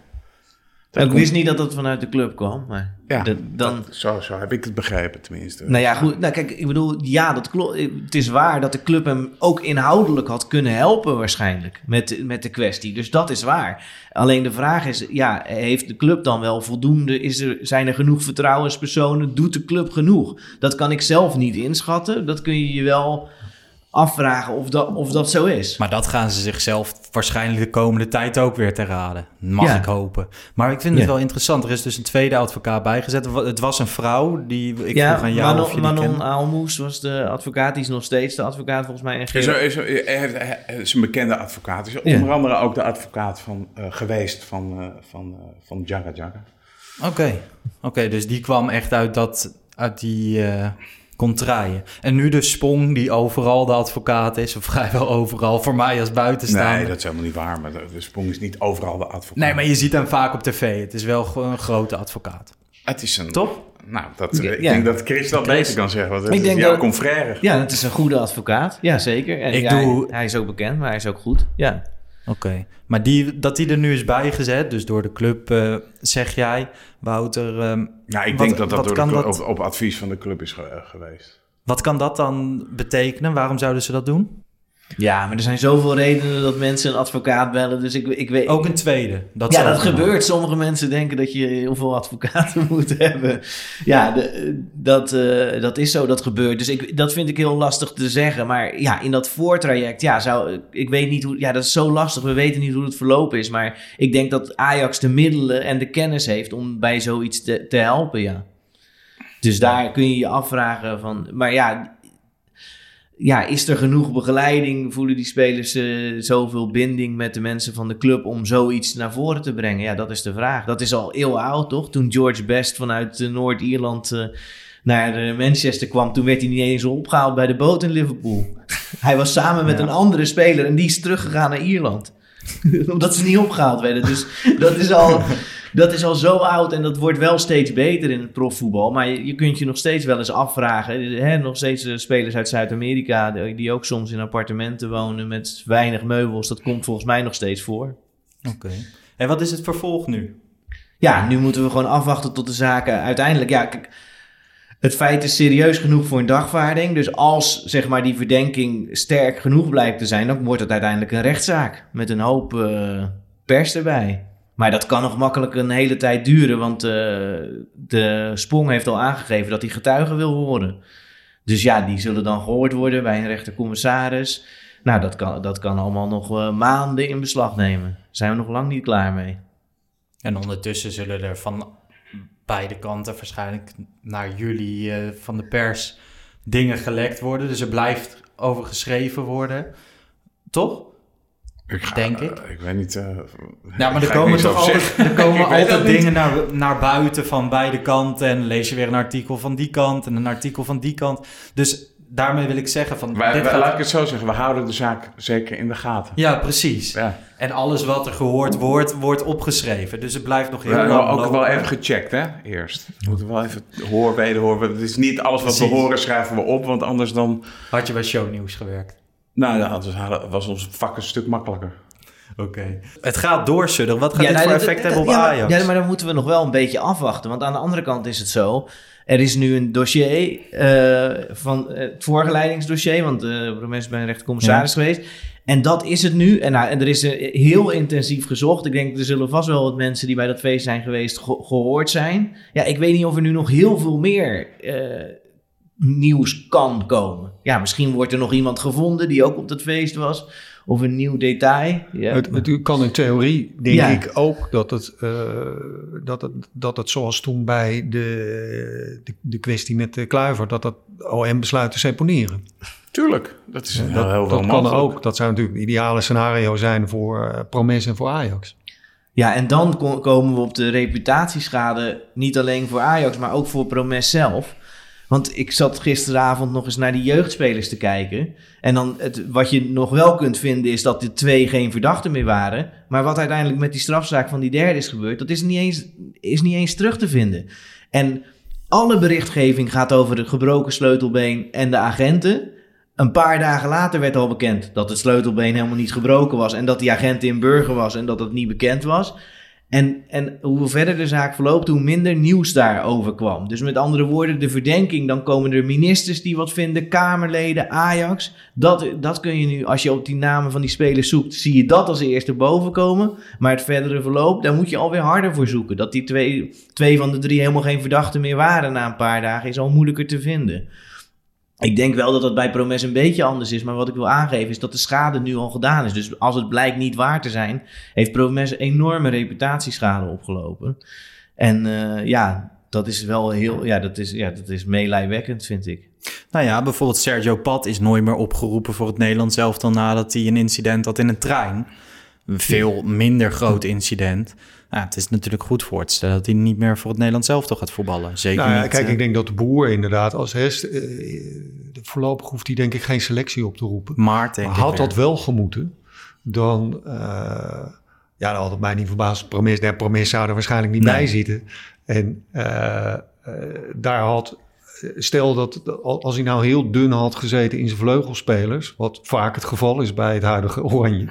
Dat ik wist niet dat het vanuit de club kwam. Maar ja, dan... Dat, zo, zo heb ik het begrepen tenminste. Nou ja, goed. Nou kijk, ik bedoel, ja, dat klopt. Het is waar dat de club hem ook inhoudelijk had kunnen helpen waarschijnlijk met, met de kwestie. Dus dat is waar. Alleen de vraag is, ja, heeft de club dan wel voldoende? Is er, zijn er genoeg vertrouwenspersonen? Doet de club genoeg? Dat kan ik zelf niet inschatten. Dat kun je je wel afvragen of dat, of dat zo is. Maar dat gaan ze zichzelf waarschijnlijk de komende tijd ook weer te raden. Mag ja. ik hopen. Maar ik vind het wel interessant. Er is dus een tweede advocaat bijgezet. Het was een vrouw die... Ik ja, vroeg aan jou Manon, of je Manon Almoes was de advocaat. Die is nog steeds de advocaat volgens mij. Is, er, is, er, is, is een bekende advocaat. Is onder ja. andere ook de advocaat van, uh, geweest van, uh, van, uh, van Jaga Jaga. Oké, okay. oké. Okay, dus die kwam echt uit, dat, uit die kon draaien. En nu de Spong, die overal de advocaat is, of vrijwel overal, voor mij als buitenstaander. Nee, dat is helemaal niet waar, maar de, Spong is niet overal de advocaat. Nee, maar je ziet hem vaak op tv. Het is wel gewoon een grote advocaat. Het is een... Top? Nou, dat, ja, ik denk dat Chris dat beter kan zeggen, want het ik is denk jouw dat, confrère. Ja, het is een goede advocaat. Ja, zeker. En ik ja, doe... hij, hij is ook bekend, maar hij is ook goed. Ja. Oké, okay. maar die, dat die er nu is bijgezet, dus door de club, uh, zeg jij, Wouter. Um, ja, ik wat, denk dat dat, door de club, dat... Op, op, advies van de club is ge geweest. Wat kan dat dan betekenen? Waarom zouden ze dat doen? Ja, maar er zijn zoveel redenen dat mensen een advocaat bellen. Dus ik, ik weet. Ook een tweede. Dat ja, dat gebeurt. Sommige mensen denken dat je heel veel advocaten moet hebben. Ja, de, dat, uh, dat is zo, dat gebeurt. Dus ik, dat vind ik heel lastig te zeggen. Maar ja, in dat voortraject, ja, zou, ik weet niet hoe. Ja, dat is zo lastig. We weten niet hoe het verlopen is. Maar ik denk dat Ajax de middelen en de kennis heeft om bij zoiets te, te helpen, ja. Dus daar kun je je afvragen van. Maar ja, ja, is er genoeg begeleiding? Voelen die spelers uh, zoveel binding met de mensen van de club om zoiets naar voren te brengen? Ja, dat is de vraag. Dat is al heel oud, toch? Toen George Best vanuit uh, Noord-Ierland uh, naar Manchester kwam, toen werd hij niet eens opgehaald bij de boot in Liverpool. hij was samen met ja. een andere speler en die is teruggegaan naar Ierland. Omdat ze niet opgehaald werden. Dus dat is al dat is al zo oud en dat wordt wel steeds beter in het profvoetbal. Maar je, je kunt je nog steeds wel eens afvragen. Hè, nog steeds uh, spelers uit Zuid-Amerika die, die ook soms in appartementen wonen met weinig meubels. Dat komt volgens mij nog steeds voor. Oké. Okay. En wat is het vervolg nu? Ja, nu moeten we gewoon afwachten tot de zaken uiteindelijk... Ja, kijk, het feit is serieus genoeg voor een dagvaarding. Dus als zeg maar, die verdenking sterk genoeg blijkt te zijn... dan wordt het uiteindelijk een rechtszaak met een hoop uh, pers erbij. Maar dat kan nog makkelijk een hele tijd duren... want uh, de Spong heeft al aangegeven dat hij getuigen wil horen. Dus ja, die zullen dan gehoord worden bij een rechtercommissaris... Nou, dat kan, dat kan allemaal nog uh, maanden in beslag nemen. Zijn we nog lang niet klaar mee. En ondertussen zullen er van beide kanten waarschijnlijk naar jullie uh, van de pers dingen gelekt worden. Dus er blijft over geschreven worden. Toch? Ik ga, Denk ik. Uh, ik weet niet. Uh, ja, maar er komen toch altijd, er komen altijd dingen naar, naar buiten van beide kanten. En lees je weer een artikel van die kant en een artikel van die kant. Dus daarmee wil ik zeggen van... Wij, dit wij, gaat... Laat ik het zo zeggen, we houden de zaak zeker in de gaten. Ja, precies. Ja. En alles wat er gehoord wordt, wordt opgeschreven. Dus het blijft nog heel we lang hebben ook lopen. wel even gecheckt, hè, eerst. We moeten wel even horen, wederhoren. Het is niet alles wat Precies. we horen schrijven we op, want anders dan... Had je bij shownieuws gewerkt? Nou, ja, anders was ons vak een stuk makkelijker. Oké. Okay. Het gaat door, Sudder. Wat gaat dit nou, voor dat- effect dat- hebben op ja, Ajax? Ja, maar dan moeten we nog wel een beetje afwachten. Want aan de andere kant is het zo. Er is nu een dossier eh, van eh, het voorgeleidingsdossier. Want uh, is bij een rechtercommissaris geweest. En dat is het nu. En, nou, en er is eh, heel intensief gezocht. Ik denk, er zullen vast wel wat mensen die bij dat feest zijn geweest ge- gehoord zijn. Ja, ik weet niet of er nu nog heel veel meer eh, nieuws kan komen. Ja, misschien wordt er nog iemand gevonden die ook op dat feest was. Of een nieuw detail. Ja. Het, het kan in theorie, denk Ja. ik ook, dat het, eh, dat, het, dat het zoals toen bij de, de, de kwestie met de Kluiver, dat het OM besluit te seponeren. Tuurlijk, dat is Ja, heel, dat heel dat kan ook. Dat zou natuurlijk het ideale scenario zijn voor uh, Promes en voor Ajax. Ja, en dan ko- komen we op de reputatieschade. Niet alleen voor Ajax, maar ook voor Promes zelf. Want ik zat gisteravond nog eens naar die jeugdspelers te kijken. En dan het, wat je nog wel kunt vinden is dat de twee geen verdachten meer waren. Maar wat uiteindelijk met die strafzaak van die derde is gebeurd, dat is niet eens, is niet eens terug te vinden. En alle berichtgeving gaat over het gebroken sleutelbeen en de agenten. Een paar dagen later werd al bekend dat het sleutelbeen helemaal niet gebroken was. En dat die agent in Burger was en dat het niet bekend was. En, en hoe verder de zaak verloopt, hoe minder nieuws daarover kwam. Dus met andere woorden, de verdenking, dan komen er ministers die wat vinden, Kamerleden, Ajax. Dat, dat kun je nu, als je op die namen van die spelers zoekt, zie je dat als eerste boven komen. Maar het verdere verloop, daar moet je alweer harder voor zoeken. Dat die twee, twee van de drie helemaal geen verdachten meer waren na een paar dagen, is al moeilijker te vinden. Ik denk wel dat dat bij Promes een beetje anders is. Maar wat ik wil aangeven is dat de schade nu al gedaan is. Dus als het blijkt niet waar te zijn, heeft Promes enorme reputatieschade opgelopen. En uh, ja, dat is wel heel. Ja, dat is, ja, dat is meelijwekkend, vind ik. Nou ja, bijvoorbeeld Sergio Pat is nooit meer opgeroepen voor het Nederlands zelf dan nadat hij een incident had in een trein. Een veel minder groot incident. Ja, het is natuurlijk goed voor te stellen dat hij niet meer voor het Nederlands zelf toch gaat voetballen. Zeker nou ja, niet. Kijk, uh, ik denk dat de boer inderdaad als hest... Uh, voorlopig hoeft hij denk ik geen selectie op te roepen. Maar, denk had dat wel gemoeten, dan... Uh, ja, dan had het mij niet verbaasd. Promis, nee, zou er waarschijnlijk niet Nee. bij zitten. En daar had... Stel dat als hij nou heel dun had gezeten in zijn vleugelspelers... wat vaak het geval is bij het huidige Oranje...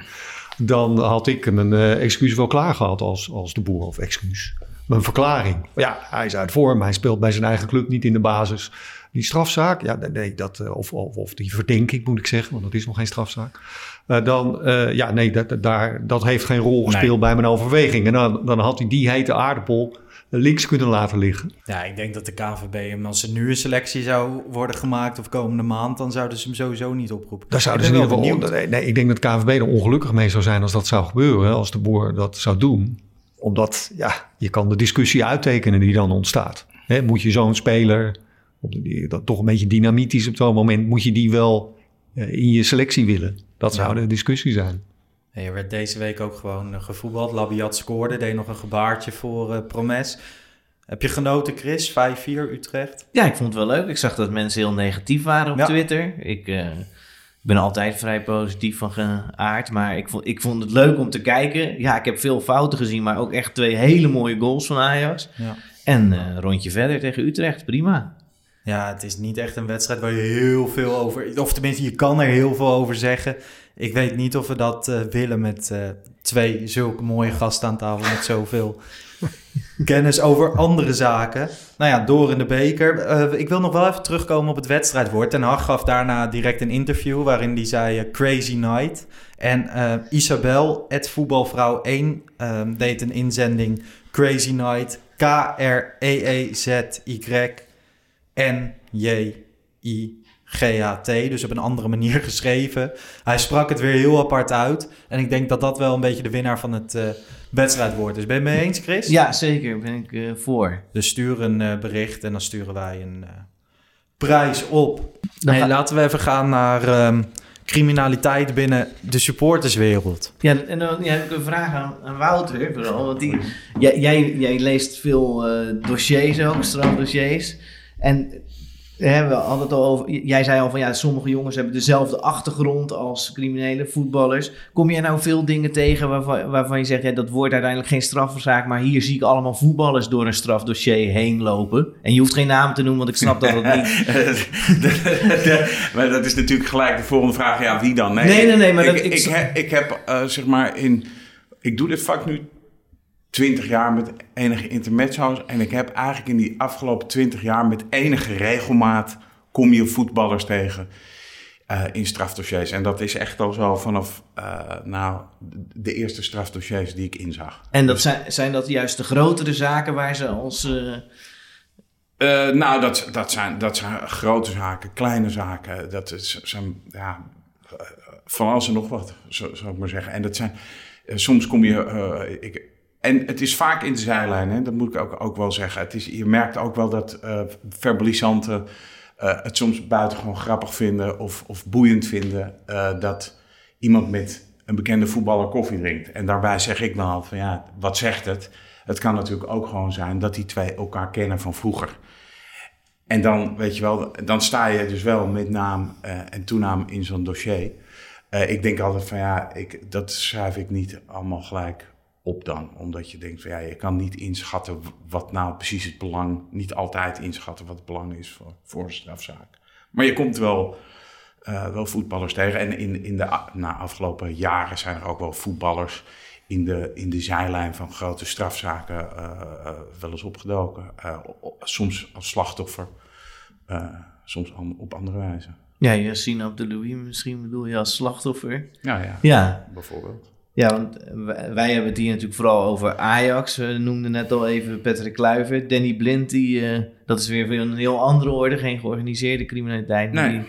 dan had ik mijn uh, excuus wel klaar gehad als, als de boer. Of excuus, mijn verklaring. Ja, hij is uit vorm, hij speelt bij zijn eigen club niet in de basis. Die strafzaak, ja, nee, dat, uh, of, of, of die verdenking moet ik zeggen, want dat is nog geen strafzaak. Uh, dan, ja, nee, dat, daar, dat heeft geen rol gespeeld nee. bij mijn overweging. En dan, dan had hij die hete aardappel links kunnen laten liggen. Ja, ik denk dat de KVB hem, als er nu een selectie zou worden gemaakt of komende maand, dan zouden ze hem sowieso niet oproepen. Daar zouden ze in ieder geval. Nee, nee, ik denk dat KVB er ongelukkig mee zou zijn als dat zou gebeuren, als de boer dat zou doen. Omdat, ja, je kan de discussie uittekenen die dan ontstaat. He, moet je zo'n speler, dat toch een beetje dynamiet is op zo'n moment, moet je die wel uh, in je selectie willen? Dat zou de discussie zijn. Ja, er werd deze week ook gewoon uh, gevoetbald. Labiat scoorde, deed nog een gebaartje voor uh, Promes. Heb je genoten, Chris? 5-4 Utrecht? Ja, ik vond het wel leuk. Ik zag dat mensen heel negatief waren op ja. Twitter. Ik uh, ben altijd vrij positief van geaard. Maar ik vond, ik vond het leuk om te kijken. Ja, ik heb veel fouten gezien, maar ook echt twee hele mooie goals van Ajax. Ja. En uh, rondje verder tegen Utrecht, prima. Ja, het is niet echt een wedstrijd waar je heel veel over... Of tenminste, je kan er heel veel over zeggen. Ik weet niet of we dat uh, willen met uh, twee zulke mooie gasten aan tafel... met zoveel kennis over andere zaken. Nou ja, door in de beker. Uh, ik wil nog wel even terugkomen op het wedstrijdwoord. Ten Hag gaf daarna direct een interview waarin hij zei crazy night. En Isabel, het voetbalvrouw 1, deed een inzending crazy night. K-R-E-E-Z-Y N-J-I-G-H-T. Dus op een andere manier geschreven. Hij sprak het weer heel apart uit. En ik denk dat dat wel een beetje de winnaar van het uh, wedstrijdwoord is. Ben je het mee eens, Chris? Ja, zeker. Ben ik uh, voor. Dus stuur een uh, bericht en dan sturen wij een prijs op. Nee, laten we even gaan naar um, criminaliteit binnen de supporterswereld. Ja, en dan ja, heb ik een vraag aan, aan Wouter vooral. Want die, jij, jij, jij leest veel dossiers ook, strafdossiers. En hè, we hadden het al over. Jij zei al van ja, sommige jongens hebben dezelfde achtergrond als criminele voetballers. Kom je nou veel dingen tegen waarvan, waarvan je zegt ja, dat wordt uiteindelijk geen strafzaak, maar hier zie ik allemaal voetballers door een strafdossier heen lopen. En je hoeft geen naam te noemen, want ik snap dat het niet. maar dat is natuurlijk gelijk de volgende vraag. Ja, wie dan? Nee, nee, nee. nee maar ik, dat, ik, ik, ik heb uh, zeg maar in. Ik doe dit vak nu 20 jaar met enige intermezzo's. En ik heb eigenlijk in die afgelopen 20 jaar met enige regelmaat kom je voetballers tegen uh, in strafdossiers. En dat is echt al zo vanaf uh, nou, de eerste strafdossiers die ik inzag. En dat zijn, zijn dat juist de grotere zaken waar ze als... Uh... Uh, nou, dat, dat, zijn, dat zijn grote zaken, kleine zaken. Dat is, zijn ja, van alles en nog wat, zou ik maar zeggen. En dat zijn, soms kom je, ik, en het is vaak in de zijlijn, hè? dat moet ik ook, ook wel zeggen. Het is, je merkt ook wel dat uh, verbalisanten uh, het soms buitengewoon grappig vinden of, of boeiend vinden uh, dat iemand met een bekende voetballer koffie drinkt. En daarbij zeg ik dan altijd van ja, wat zegt het? Het kan natuurlijk ook gewoon zijn dat die twee elkaar kennen van vroeger. En dan, weet je wel, dan sta je dus wel met naam en toenaam in zo'n dossier. ik denk altijd van ja, ik, dat schrijf ik niet allemaal gelijk op dan. Omdat je denkt van ja, je kan niet inschatten wat nou precies het belang, niet altijd inschatten wat het belang is voor, voor een strafzaak. Maar je komt wel, uh, wel voetballers tegen. En in, in de na afgelopen jaren zijn er ook wel voetballers in de, in de zijlijn van grote strafzaken uh, uh, wel eens opgedoken. soms als slachtoffer, soms an, op andere wijze. Ja, Yassine Abdelouis misschien bedoel je als slachtoffer. Ja, ja, ja. bijvoorbeeld. Ja, want wij hebben het hier natuurlijk vooral over Ajax. We noemden net al even Patrick Kluivert. Danny Blind, die, uh, dat is weer een heel andere orde. Geen georganiseerde criminaliteit. Nee. Die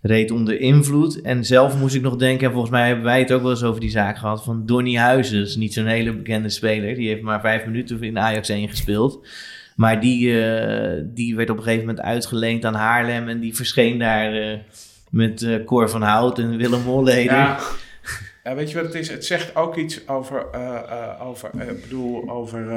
reed onder invloed. En zelf moest ik nog denken, en volgens mij hebben wij het ook wel eens over die zaak gehad, van Donny is niet zo'n hele bekende speler. Die heeft maar vijf minuten in Ajax 1 gespeeld. Maar die, uh, die werd op een gegeven moment uitgeleend aan Haarlem. En die verscheen daar uh, met Cor van Hout en Willem Holleder. Ja. Ja, weet je wat het is? Het zegt ook iets over, uh, uh, over, uh, bedoel, over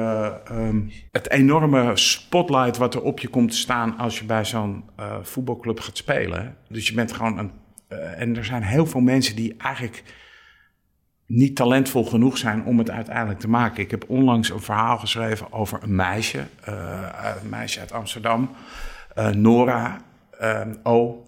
um, het enorme spotlight wat er op je komt staan als je bij zo'n voetbalclub gaat spelen. Dus je bent gewoon een. en er zijn heel veel mensen die eigenlijk niet talentvol genoeg zijn om het uiteindelijk te maken. Ik heb onlangs een verhaal geschreven over een meisje, een meisje uit Amsterdam, Nora O.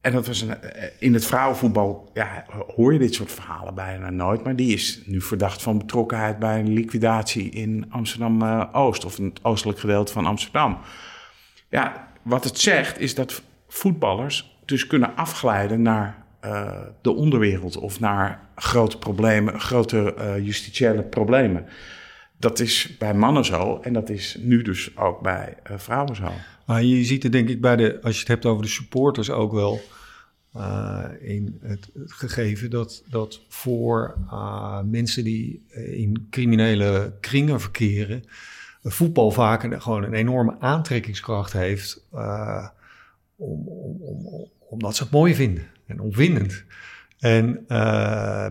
En dat was een, in het vrouwenvoetbal ja, hoor je dit soort verhalen bijna nooit. Maar die is nu verdacht van betrokkenheid bij een liquidatie in Amsterdam-Oost. of in het oostelijk gedeelte van Amsterdam. Ja, wat het zegt is dat voetballers dus kunnen afglijden naar uh, de onderwereld. Of naar grote problemen, grote justitiële problemen. Dat is bij mannen zo en dat is nu dus ook bij vrouwen zo. Maar je ziet het denk ik bij de, als je het hebt over de supporters ook wel uh, in het, gegeven dat, dat voor uh, mensen die in criminele kringen verkeren, voetbal vaak een, gewoon een enorme aantrekkingskracht heeft, uh, om, om, om, omdat ze het mooi vinden en opwindend. En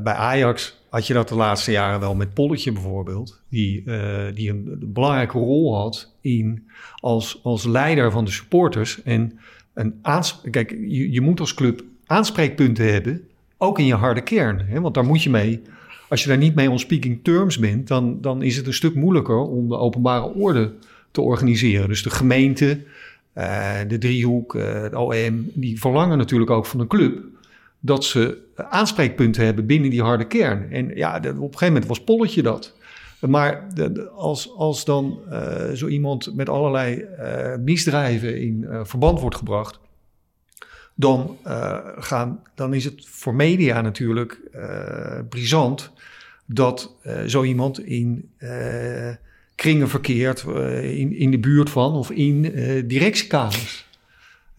bij Ajax had je dat de laatste jaren wel met Polletje bijvoorbeeld, die, uh, die een, belangrijke rol had in als, als leider van de supporters. En een kijk, je, je moet als club aanspreekpunten hebben, ook in je harde kern. Hè? Want daar moet je mee. Als je daar niet mee on speaking terms bent, dan, dan is het een stuk moeilijker om de openbare orde te organiseren. Dus de gemeente, uh, de driehoek, het OM, die verlangen natuurlijk ook van een club dat ze aanspreekpunten hebben binnen die harde kern. En ja, op een gegeven moment was Polletje dat. Maar als, als dan uh, zo iemand met allerlei misdrijven in verband wordt gebracht, dan, gaan, dan is het voor media natuurlijk brisant dat zo iemand in kringen verkeert in, in de buurt van of in directiekamers.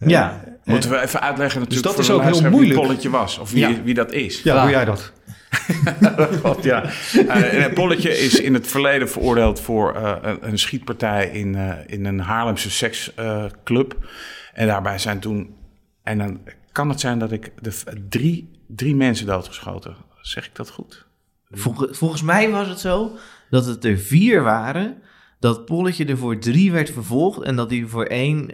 Ja. Moeten we even uitleggen natuurlijk dus dat is ook heel moeilijk. wie Polletje was. Of wie, wie dat is. Ja, doe jij dat? God, ja. Uh, Polletje is in het verleden veroordeeld voor uh, een, een, schietpartij in, uh, in een Haarlemse seksclub. en daarbij zijn toen... En dan kan het zijn dat ik de, drie, drie mensen doodgeschoten. Zeg ik dat goed? Volgens, volgens mij was het zo dat het er vier waren. Dat Polletje er voor drie werd vervolgd. En dat hij voor één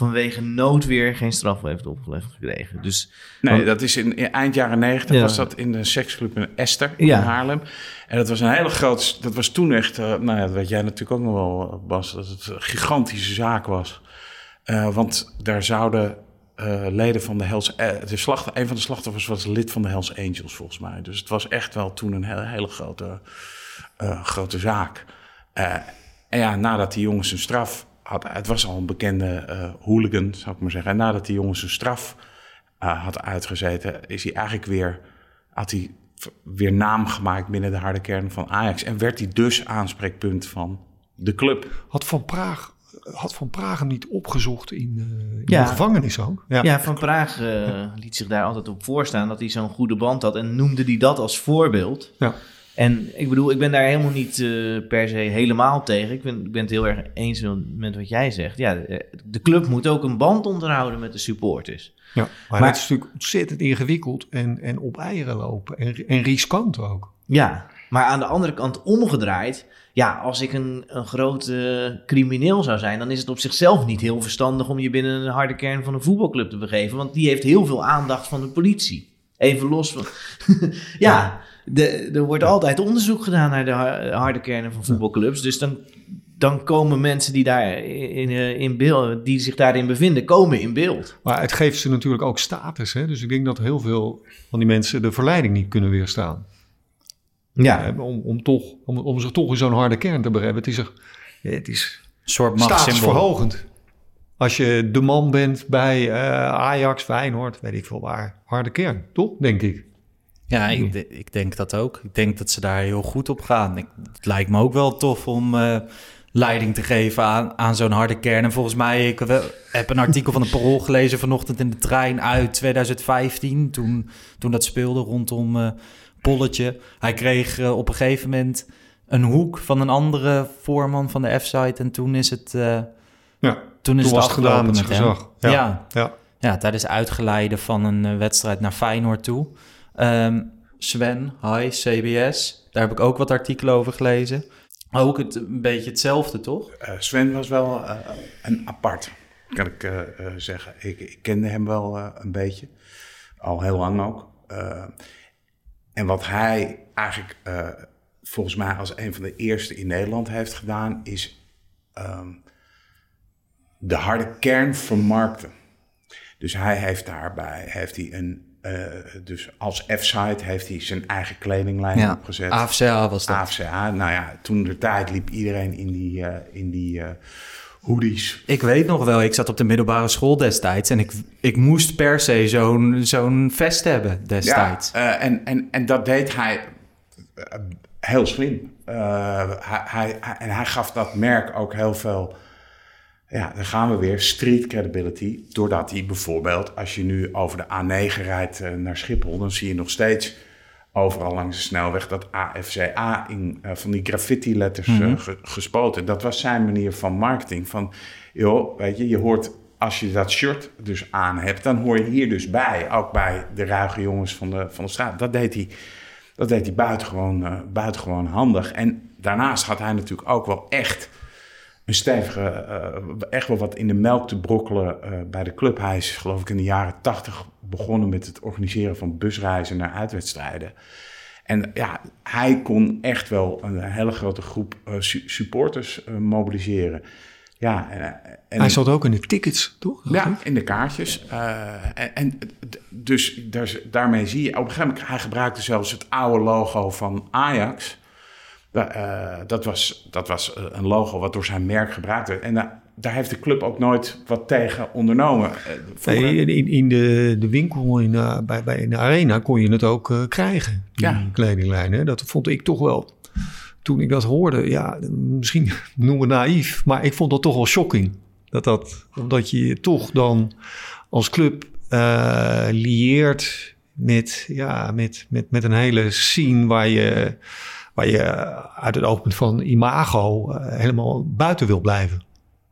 vanwege noodweer geen straf heeft opgelegd gekregen. Dus, nee, want, dat is in, in, eind jaren negentig ja. was dat in de seksclub in Esther in Haarlem. En dat was een hele grote, dat was toen echt, uh, nou ja, dat weet jij natuurlijk ook nog wel, Bas, dat het een gigantische zaak was. Uh, want daar zouden uh, leden van de Hells, de slacht, een van de slachtoffers was lid van de Hells Angels volgens mij. Dus het was echt wel toen een hele, hele grote, grote zaak. en ja, nadat die jongens een straf had, het was al een bekende uh, hooligan, zou ik maar zeggen. En nadat die jongen zijn straf uh, had uitgezeten, is hij eigenlijk weer, had hij weer naam gemaakt binnen de harde kern van Ajax. En werd hij dus aanspreekpunt van de club. Had Van Praag, had van Praag hem niet opgezocht in, uh, in ja. de gevangenis ook? Ja, ja Van Praag liet zich daar altijd op voorstaan dat hij zo'n goede band had en noemde hij dat als voorbeeld. Ja. En ik bedoel, ik ben daar helemaal niet uh, per se helemaal tegen. Ik ben, ik ben het heel erg eens met wat jij zegt. Ja, de club moet ook een band onderhouden met de supporters. Ja, maar, maar het is natuurlijk ontzettend ingewikkeld en, en op eieren lopen. En, en riskant ook. Ja, maar aan de andere kant omgedraaid. Ja, als ik een, een grote crimineel zou zijn, dan is het op zichzelf niet heel verstandig om je binnen een harde kern van een voetbalclub te begeven. Want die heeft heel veel aandacht van de politie. Even los van. ja, de, er wordt altijd onderzoek gedaan naar de harde kernen van voetbalclubs. Dus dan, dan komen mensen die, daar in, eh, in beeld, die zich daarin bevinden, komen in beeld. Maar het geeft ze natuurlijk ook status. Hè? Dus ik denk dat heel veel van die mensen de verleiding niet kunnen weerstaan. Ja. Om, om, toch, om, om zich toch in zo'n harde kern te bereiden. Het is, er, het is een soort statusverhogend. Als je de man bent bij uh, Ajax, Feyenoord, weet ik veel waar. Harde kern, toch? Denk ik. Ja, ik, ik, denk dat ook. Ik denk dat ze daar heel goed op gaan. Ik, het lijkt me ook wel tof om uh, leiding te geven aan, aan zo'n harde kern. En volgens mij, ik heb een artikel van de Parool gelezen vanochtend in de trein uit 2015. Toen, toen dat speelde rondom uh, Polletje. Hij kreeg uh, op een gegeven moment een hoek van een andere voorman van de F-site. En toen is het, ja, toen is toen het gedaan met gezag. Ja. Ja. ja. ja, tijdens uitgeleiden van een wedstrijd naar Feyenoord toe. Um, Sven, hi, CBS. Daar heb ik ook wat artikelen over gelezen. Ook het, een beetje hetzelfde, toch? Uh, Sven was wel uh, een apart, kan ik uh, zeggen. Ik, ik, kende hem wel een beetje. Al heel lang ook. en wat hij eigenlijk volgens mij als een van de eerste in Nederland heeft gedaan... is um, de harde kern vermarkten. Dus hij heeft daarbij heeft hij een uh, dus als F-site heeft hij zijn eigen kledinglijn ja, opgezet. AFCA was dat. AFCA, nou ja, toen de tijd liep iedereen in die, uh, in die uh, hoodies. Ik weet nog wel, ik zat op de middelbare school destijds en ik, ik moest per se zo'n zo'n vest hebben destijds. Ja, en, en, en dat deed hij heel slim. Hij, hij, en hij gaf dat merk ook heel veel ja, dan gaan we weer. Street credibility. Doordat hij bijvoorbeeld, als je nu over de A9 rijdt uh, naar Schiphol, dan zie je nog steeds overal langs de snelweg dat AFCA in uh, van die graffiti letters mm -hmm. uh, ge gespoten. Dat was zijn manier van marketing. Van, joh, weet je, je hoort als je dat shirt dus aan hebt, dan hoor je hier dus bij. Ook bij de ruige jongens van de, van de straat. Dat deed hij, dat deed hij buitengewoon, buitengewoon handig. En daarnaast had hij natuurlijk ook wel echt een stevige, uh, echt wel wat in de melk te brokkelen uh, bij de club. Hij is geloof ik in de jaren tachtig begonnen met het organiseren van busreizen naar uitwedstrijden. En ja, hij kon echt wel een hele grote groep uh, su supporters mobiliseren. Ja, en, en, hij zat ook in de tickets, toch? Ja, in de kaartjes. En, en, dus daar, daarmee zie je, op een gegeven moment, hij gebruikte zelfs het oude logo van Ajax. Uh, dat, was, dat was een logo wat door zijn merk gebruikt werd. En daar, daar heeft de club ook nooit wat tegen ondernomen. Nee, in, in de, de winkel in, bij, bij in de arena kon je het ook uh, krijgen, die ja. kledinglijn. Hè? Dat vond ik toch wel toen ik dat hoorde, ja, misschien noemen we naïef, maar ik vond dat toch wel shocking. Dat dat, omdat je je toch dan als club uh, lieert met, ja, met, met, met een hele scene waar je, waar je uit het oogpunt van imago uh, helemaal buiten wil blijven.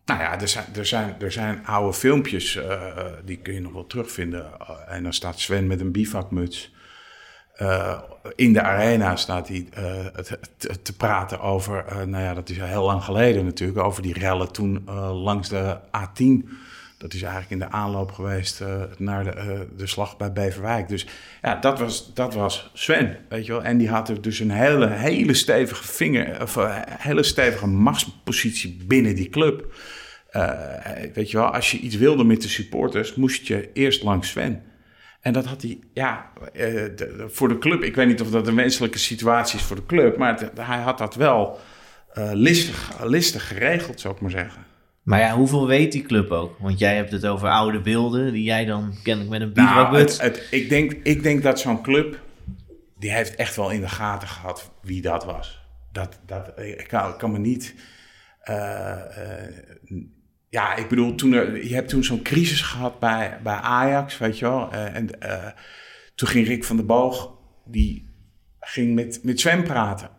Nou ja, er zijn, er zijn, er zijn oude filmpjes, uh, die kun je nog wel terugvinden. en dan staat Sven met een bivakmuts. In de arena staat hij te, te, te, praten over, nou ja, dat is heel lang geleden natuurlijk, over die rellen toen langs de A10. Dat is eigenlijk in de aanloop geweest naar de, de slag bij Beverwijk. Dus ja, dat was, dat was Sven, weet je wel. En die had dus een hele, hele stevige vinger, of hele stevige machtspositie binnen die club. weet je wel, als je iets wilde met de supporters, moest je eerst langs Sven. En dat had hij, ja, voor de club. Ik weet niet of dat een wenselijke situatie is voor de club. Maar hij had dat wel listig, listig geregeld, zou ik maar zeggen. Maar ja, hoeveel weet die club ook? Want jij hebt het over oude beelden die jij dan kennelijk met een nou, het, ik, denk, ik denk dat zo'n club, die heeft echt wel in de gaten gehad wie dat was. Dat, dat, ik, kan, ik kan me niet... Uh, ja, ik bedoel, toen er, je hebt toen zo'n crisis gehad bij, bij Ajax, weet je wel. Uh, en toen ging Rick van der Boog, die ging met, met Sven praten.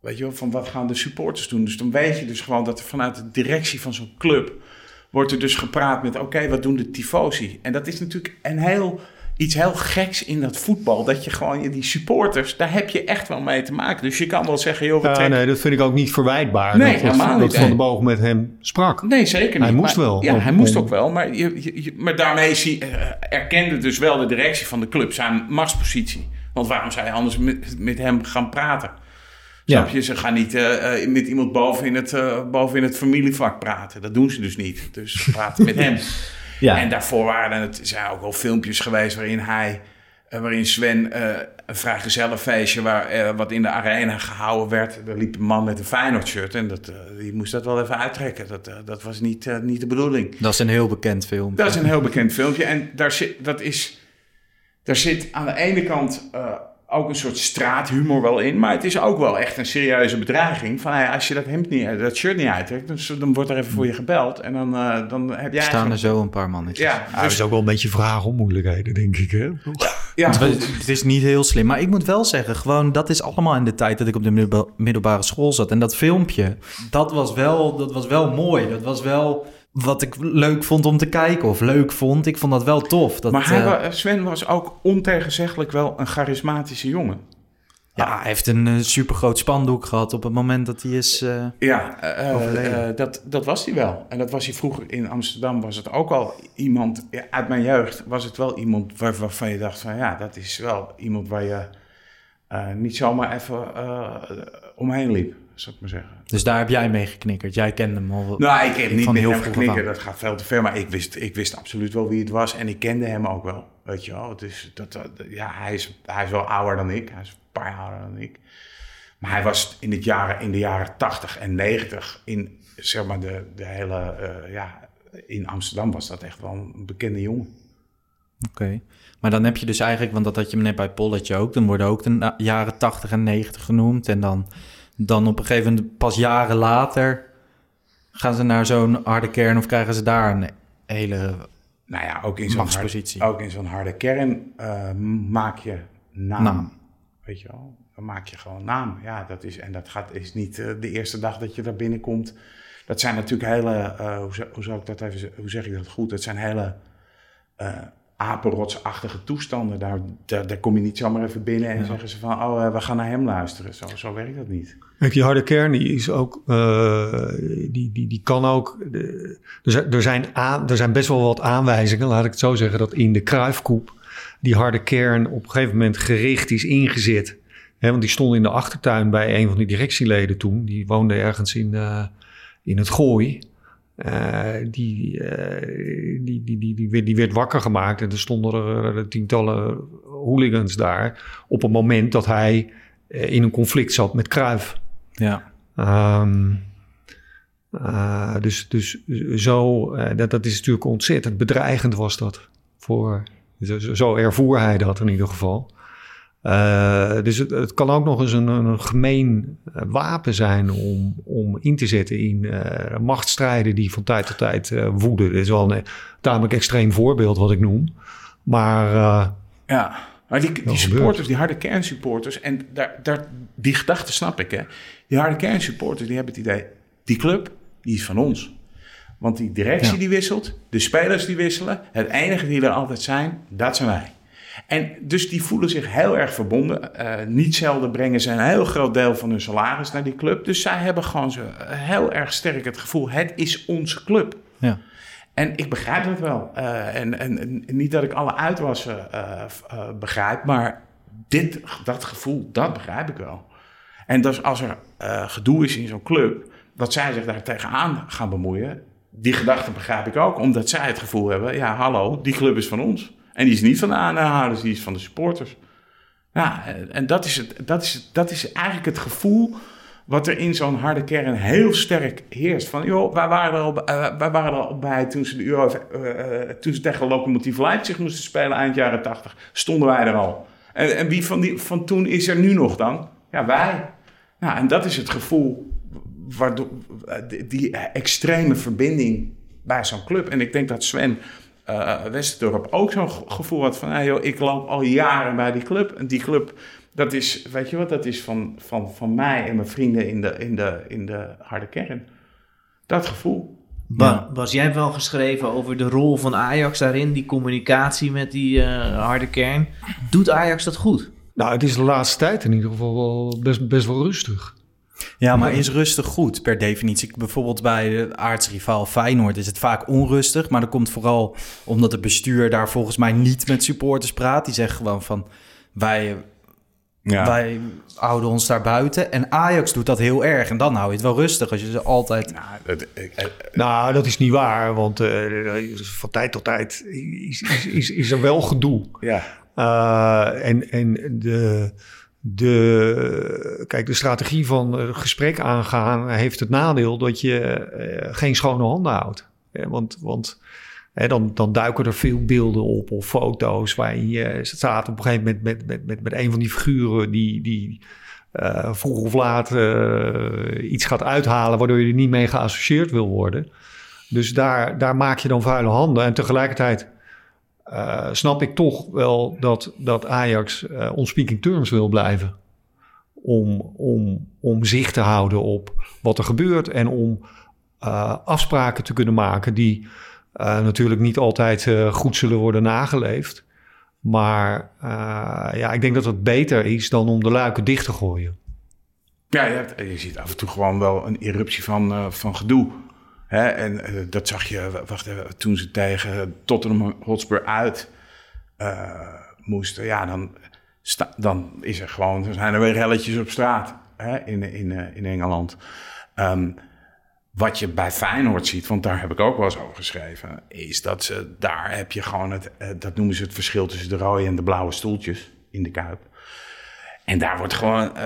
Weet je wel, van wat gaan de supporters doen? Dus dan weet je dus gewoon dat er vanuit de directie van zo'n club... wordt er dus gepraat met, oké, wat doen de tifosi? En dat is natuurlijk een heel iets heel geks in dat voetbal. Dat je gewoon, die supporters, daar heb je echt wel mee te maken. Dus je kan wel zeggen, joh, we ja. Nee, dat vind ik ook niet verwijtbaar. Nee, dat, helemaal dat niet. Van de Boog met hem sprak. Nee, zeker niet. Hij moest maar, wel. Ja, hij moest ook wel. Maar, je, je- je- maar daarmee zie, eh, erkende dus wel de directie van de club zijn machtspositie. Want waarom zou je anders met, met hem gaan praten? Ja. Snap je? Ze gaan niet eh, eh, met iemand boven in, het, eh, boven in het familievak praten. Dat doen ze dus niet. Dus ze praten met hem. Ja. En daarvoor waren het zijn ook wel filmpjes geweest waarin hij, waarin Sven eh, een vrijgezellenfeestje waar wat in de arena gehouden werd. Er liep een man met een Feyenoord shirt en dat, die moest dat wel even uittrekken. Dat, dat was niet, niet de bedoeling. Dat is een heel bekend film. Dat is een heel bekend filmpje. En daar zit, dat is, daar zit aan de ene kant eh, ook een soort straathumor wel in. Maar het is ook wel echt een serieuze bedreiging. Van, hey, als je dat, hemd niet, dat shirt niet uittrekt, dan, dan wordt er even voor je gebeld. En dan, eh, dan heb jij... Staan er zo een paar mannetjes. Ja, dat dus- is ook wel een beetje vragen om moeilijkheden, denk ik. Hè? ja, Het, is niet heel slim. Maar ik moet wel zeggen, gewoon, dat is allemaal in de tijd dat ik op de middelba- middelbare school zat. En dat filmpje, dat was wel, dat was wel mooi. Dat was wel wat ik leuk vond om te kijken. Of leuk vond. Ik vond dat wel tof. Dat, maar hij, eh, Sven was ook ontegenzeggelijk wel een charismatische jongen. ja, hij heeft een super supergroot spandoek gehad op het moment dat hij is... eh, Ja, dat, dat was hij wel. En dat was hij vroeger in Amsterdam. Was het ook al iemand, ja, uit mijn jeugd was het wel iemand waar, waarvan je dacht van ja, dat is wel iemand waar je niet zomaar even omheen liep, zou ik maar zeggen. dus daar heb jij mee geknikkerd. Jij kende hem al Nou, ik heb niet met heel af. dat gaat veel te ver. Maar ik wist, ik wist absoluut wel wie het was en ik kende hem ook wel. Weet je wel, dus dat, dat- ja, hij, is, hij is wel ouder dan ik. Hij is een paar jaar ouder dan ik. Maar hij was in, het jaren, in de jaren 80 en 90 in, zeg maar, de, de hele, eh, ja, in Amsterdam was dat echt wel een bekende jongen. Oké. Maar dan heb je dus eigenlijk, want dat had je net bij Polletje ook, dan worden ook de jaren 80 en 90 genoemd. En dan, dan op een gegeven moment, pas jaren later, gaan ze naar zo'n harde kern of krijgen ze daar een hele Nou ja, ook in zo'n harde, machtspositie. ook in zo'n harde kern eh, maak je naam. Naam. Weet je wel, dan maak je gewoon naam. Ja, dat is, en dat gaat, is niet eh, de eerste dag dat je daar binnenkomt. Dat zijn natuurlijk hele, eh, hoe, hoe zou ik dat even hoe zeg ik dat goed? Dat zijn hele apenrotsachtige toestanden. Daar, daar, daar kom je niet zomaar even binnen en zeggen ze van, oh, we gaan naar hem luisteren. Zo, zo werkt dat niet. Die harde kern die is ook, eh, die, die, die kan ook. de- er, zijn, er, zijn best wel wat aanwijzingen, laat ik het zo zeggen, dat in de kruifkoep die harde kern op een gegeven moment gericht is ingezet want die stond in de achtertuin bij een van die directieleden toen. Die woonde ergens in, uh, in het Gooi. Uh, die, die, die, die, die, werd, die werd wakker gemaakt en er stonden er tientallen hooligans daar. Op het moment dat hij in een conflict zat met Kruif. Ja. Um, dus, dus zo, dat, dat is natuurlijk ontzettend bedreigend was dat. Voor, zo, zo ervoer hij dat in ieder geval. Uh, dus het, het, kan ook nog eens een, een gemeen wapen zijn om, om in te zetten in uh, machtsstrijden die van tijd tot tijd uh, woeden. Dit is wel een tamelijk extreem voorbeeld wat ik noem. Maar. ja, maar die, die supporters, die harde kernsupporters, en daar, daar, die gedachte snap ik, hè. Die harde kernsupporters, die hebben het idee, die club, die is van ons. Want die directie ja. die wisselt, de spelers die wisselen, het enige die er altijd zijn, dat zijn wij. En dus die voelen zich heel erg verbonden. Uh, niet zelden brengen ze een heel groot deel van hun salaris naar die club. Dus zij hebben gewoon zo heel erg sterk het gevoel: het is onze club. Ja. En ik begrijp dat wel. Uh, en, en, en, niet dat ik alle uitwassen uh, begrijp, maar dit, dat gevoel, dat begrijp ik wel. En dus als er gedoe is in zo'n club, dat zij zich daar tegenaan gaan bemoeien, die gedachte begrijp ik ook, omdat zij het gevoel hebben: ja, hallo, die club is van ons. En die is niet van de aandeelhouders, die is van de supporters. Ja, en dat is, het, dat, is, dat is eigenlijk het gevoel wat er in zo'n harde kern heel sterk heerst. Van, joh, wij waren er al, uh, wij waren er al bij toen ze, de Euro, uh, toen ze tegen Lokomotief Leipzig moesten spelen eind jaren 80. Stonden wij er al. En, en wie van, die, van toen is er nu nog dan? Ja, wij. Nou, en dat is het gevoel, waardoor, die, die extreme verbinding bij zo'n club. En ik denk dat Sven uh, Westerdorp ook zo'n gevoel had van... Hey joh, ik loop al jaren bij die club. En die club, dat is, weet je wat, dat is van, van, van mij en mijn vrienden in de, in, de, in de harde kern. Dat gevoel. Ba Bas, jij hebt wel geschreven over de rol van Ajax daarin, die communicatie met die uh, harde kern. Doet Ajax dat goed? Nou, het is de laatste tijd in ieder geval wel best, best wel rustig. Ja, maar is rustig goed per definitie? Bijvoorbeeld bij de aardsrivaal Feyenoord is het vaak onrustig. Maar dat komt vooral omdat het bestuur daar volgens mij niet met supporters praat. Die zeggen gewoon van wij, ja. wij houden ons daar buiten. En Ajax doet dat heel erg. En dan hou je het wel rustig als je ze altijd... Nou, dat, nou, dat is niet waar. Want uh, van tijd tot tijd is, is, is, is er wel gedoe. Ja. Uh, en, en de de, kijk, de strategie van uh, gesprek aangaan heeft het nadeel dat je uh, geen schone handen houdt. Want want dan, dan duiken er veel beelden op of foto's waar je staat op een gegeven moment met, met, met, met een van die figuren die, die vroeg of laat iets gaat uithalen waardoor je er niet mee geassocieerd wil worden. Dus daar, daar maak je dan vuile handen en tegelijkertijd uh, snap ik toch wel dat, dat Ajax uh, terms wil blijven. Om, om, om zicht te houden op wat er gebeurt en om uh, afspraken te kunnen maken die natuurlijk niet altijd goed zullen worden nageleefd. Maar ja, ik denk dat het beter is dan om de luiken dicht te gooien. Ja, je, je ziet af en toe gewoon wel een eruptie van, van gedoe. Hè, en uh, dat zag je, wacht even, toen ze tegen Tottenham Hotspur uit uh, moesten. Ja, dan, dan is er gewoon, dan zijn er weer relletjes op straat hè, in, in, uh, in Engeland. Um, wat je bij Feyenoord ziet, want daar heb ik ook wel eens over geschreven, is dat ze daar heb je gewoon het, dat noemen ze het verschil tussen de rode en de blauwe stoeltjes in de kuip. En daar wordt gewoon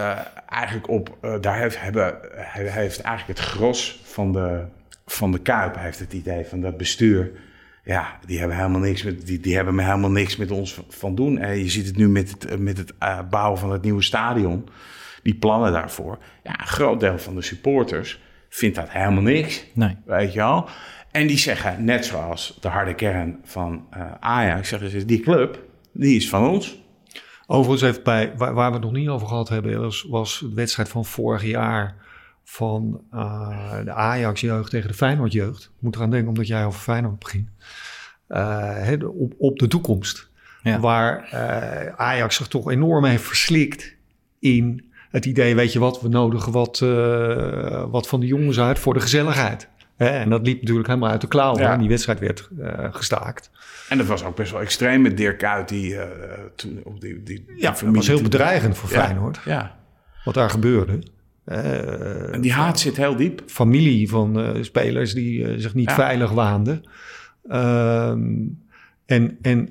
eigenlijk op, daar heeft, hebben, heeft eigenlijk het gros van de van de Kuip heeft het idee van dat bestuur. Ja, die hebben helemaal niks met, die, die hebben helemaal niks met ons van doen. En je ziet het nu met het, met het uh, bouwen van het nieuwe stadion. Die plannen daarvoor. Ja, een groot deel van de supporters vindt dat helemaal niks. Nee. Weet je wel? En die zeggen, net zoals de harde kern van uh, Ajax, zeggen ze, die club, die is van ons. Overigens heeft bij, waar, waar we het nog niet over gehad hebben, was, was de wedstrijd van vorig jaar van uh, de Ajax-jeugd tegen de Feyenoord-jeugd. Ik moet eraan denken omdat jij over Feyenoord begint. Uh, op, op de toekomst. Ja. Waar uh, Ajax zich toch enorm heeft verslikt in het idee, weet je wat, we nodigen wat, wat van de jongens uit voor de gezelligheid. Hè, en dat liep natuurlijk helemaal uit de klauwen. Ja. hè. Die wedstrijd werd eh, gestaakt. En dat was ook best wel extreem met Dirk Kuyt, die eh, toen op die, die, die Ja, dat was heel bedreigend voor Feyenoord. Ja. Wat daar gebeurde. Eh, En die haat zit heel diep. familie van eh, spelers die eh, zich niet Ja. veilig waanden. Ehm, en en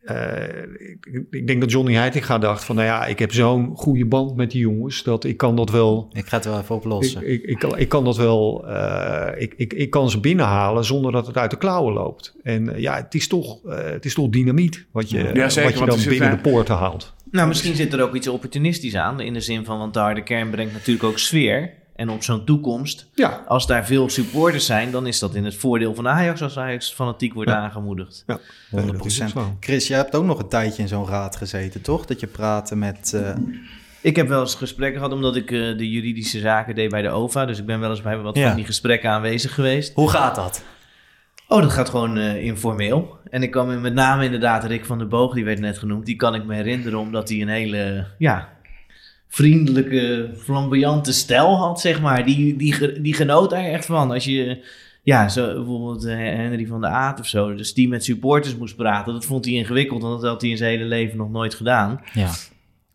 eh, ik, ik denk dat Johnny Heitinga dacht van... nou ja, ik heb zo'n goede band met die jongens... dat ik kan dat wel... Ik ga het wel even oplossen. Ik, ik, ik, kan, ik kan dat wel... eh, ik, ik, ik kan ze binnenhalen zonder dat het uit de klauwen loopt. En ja, het is toch, eh, het is toch dynamiet... wat je, Ja, zeker, wat je dan zit binnen de poorten haalt. Nou, misschien zit er ook iets opportunistisch aan. In de zin van, want de harde kern brengt natuurlijk ook sfeer. En op zo'n toekomst, Ja. als daar veel supporters zijn... dan is dat in het voordeel van Ajax als Ajax fanatiek wordt Ja. aangemoedigd. Ja, 100%. dat is ook zo. Chris, jij hebt ook nog een tijdje in zo'n raad gezeten, toch? Dat je praatte met... eh, Ik heb wel eens gesprekken gehad omdat ik eh, de juridische zaken deed bij de OVA. Dus ik ben wel eens bij wat Ja. van die gesprekken aanwezig geweest. Hoe gaat dat? Oh, dat gaat gewoon eh, informeel. En ik kan me met name inderdaad Rick van der Boog, die werd net genoemd. Die kan ik me herinneren omdat hij een hele, ja, vriendelijke, flamboyante stijl had, zeg maar. Die, die, die genoot daar echt van. Als je, ja, zo, bijvoorbeeld eh, Henry van der Aat of zo. Dus die met supporters moest praten. Dat vond hij ingewikkeld, want dat had hij in zijn hele leven nog nooit gedaan. Ja.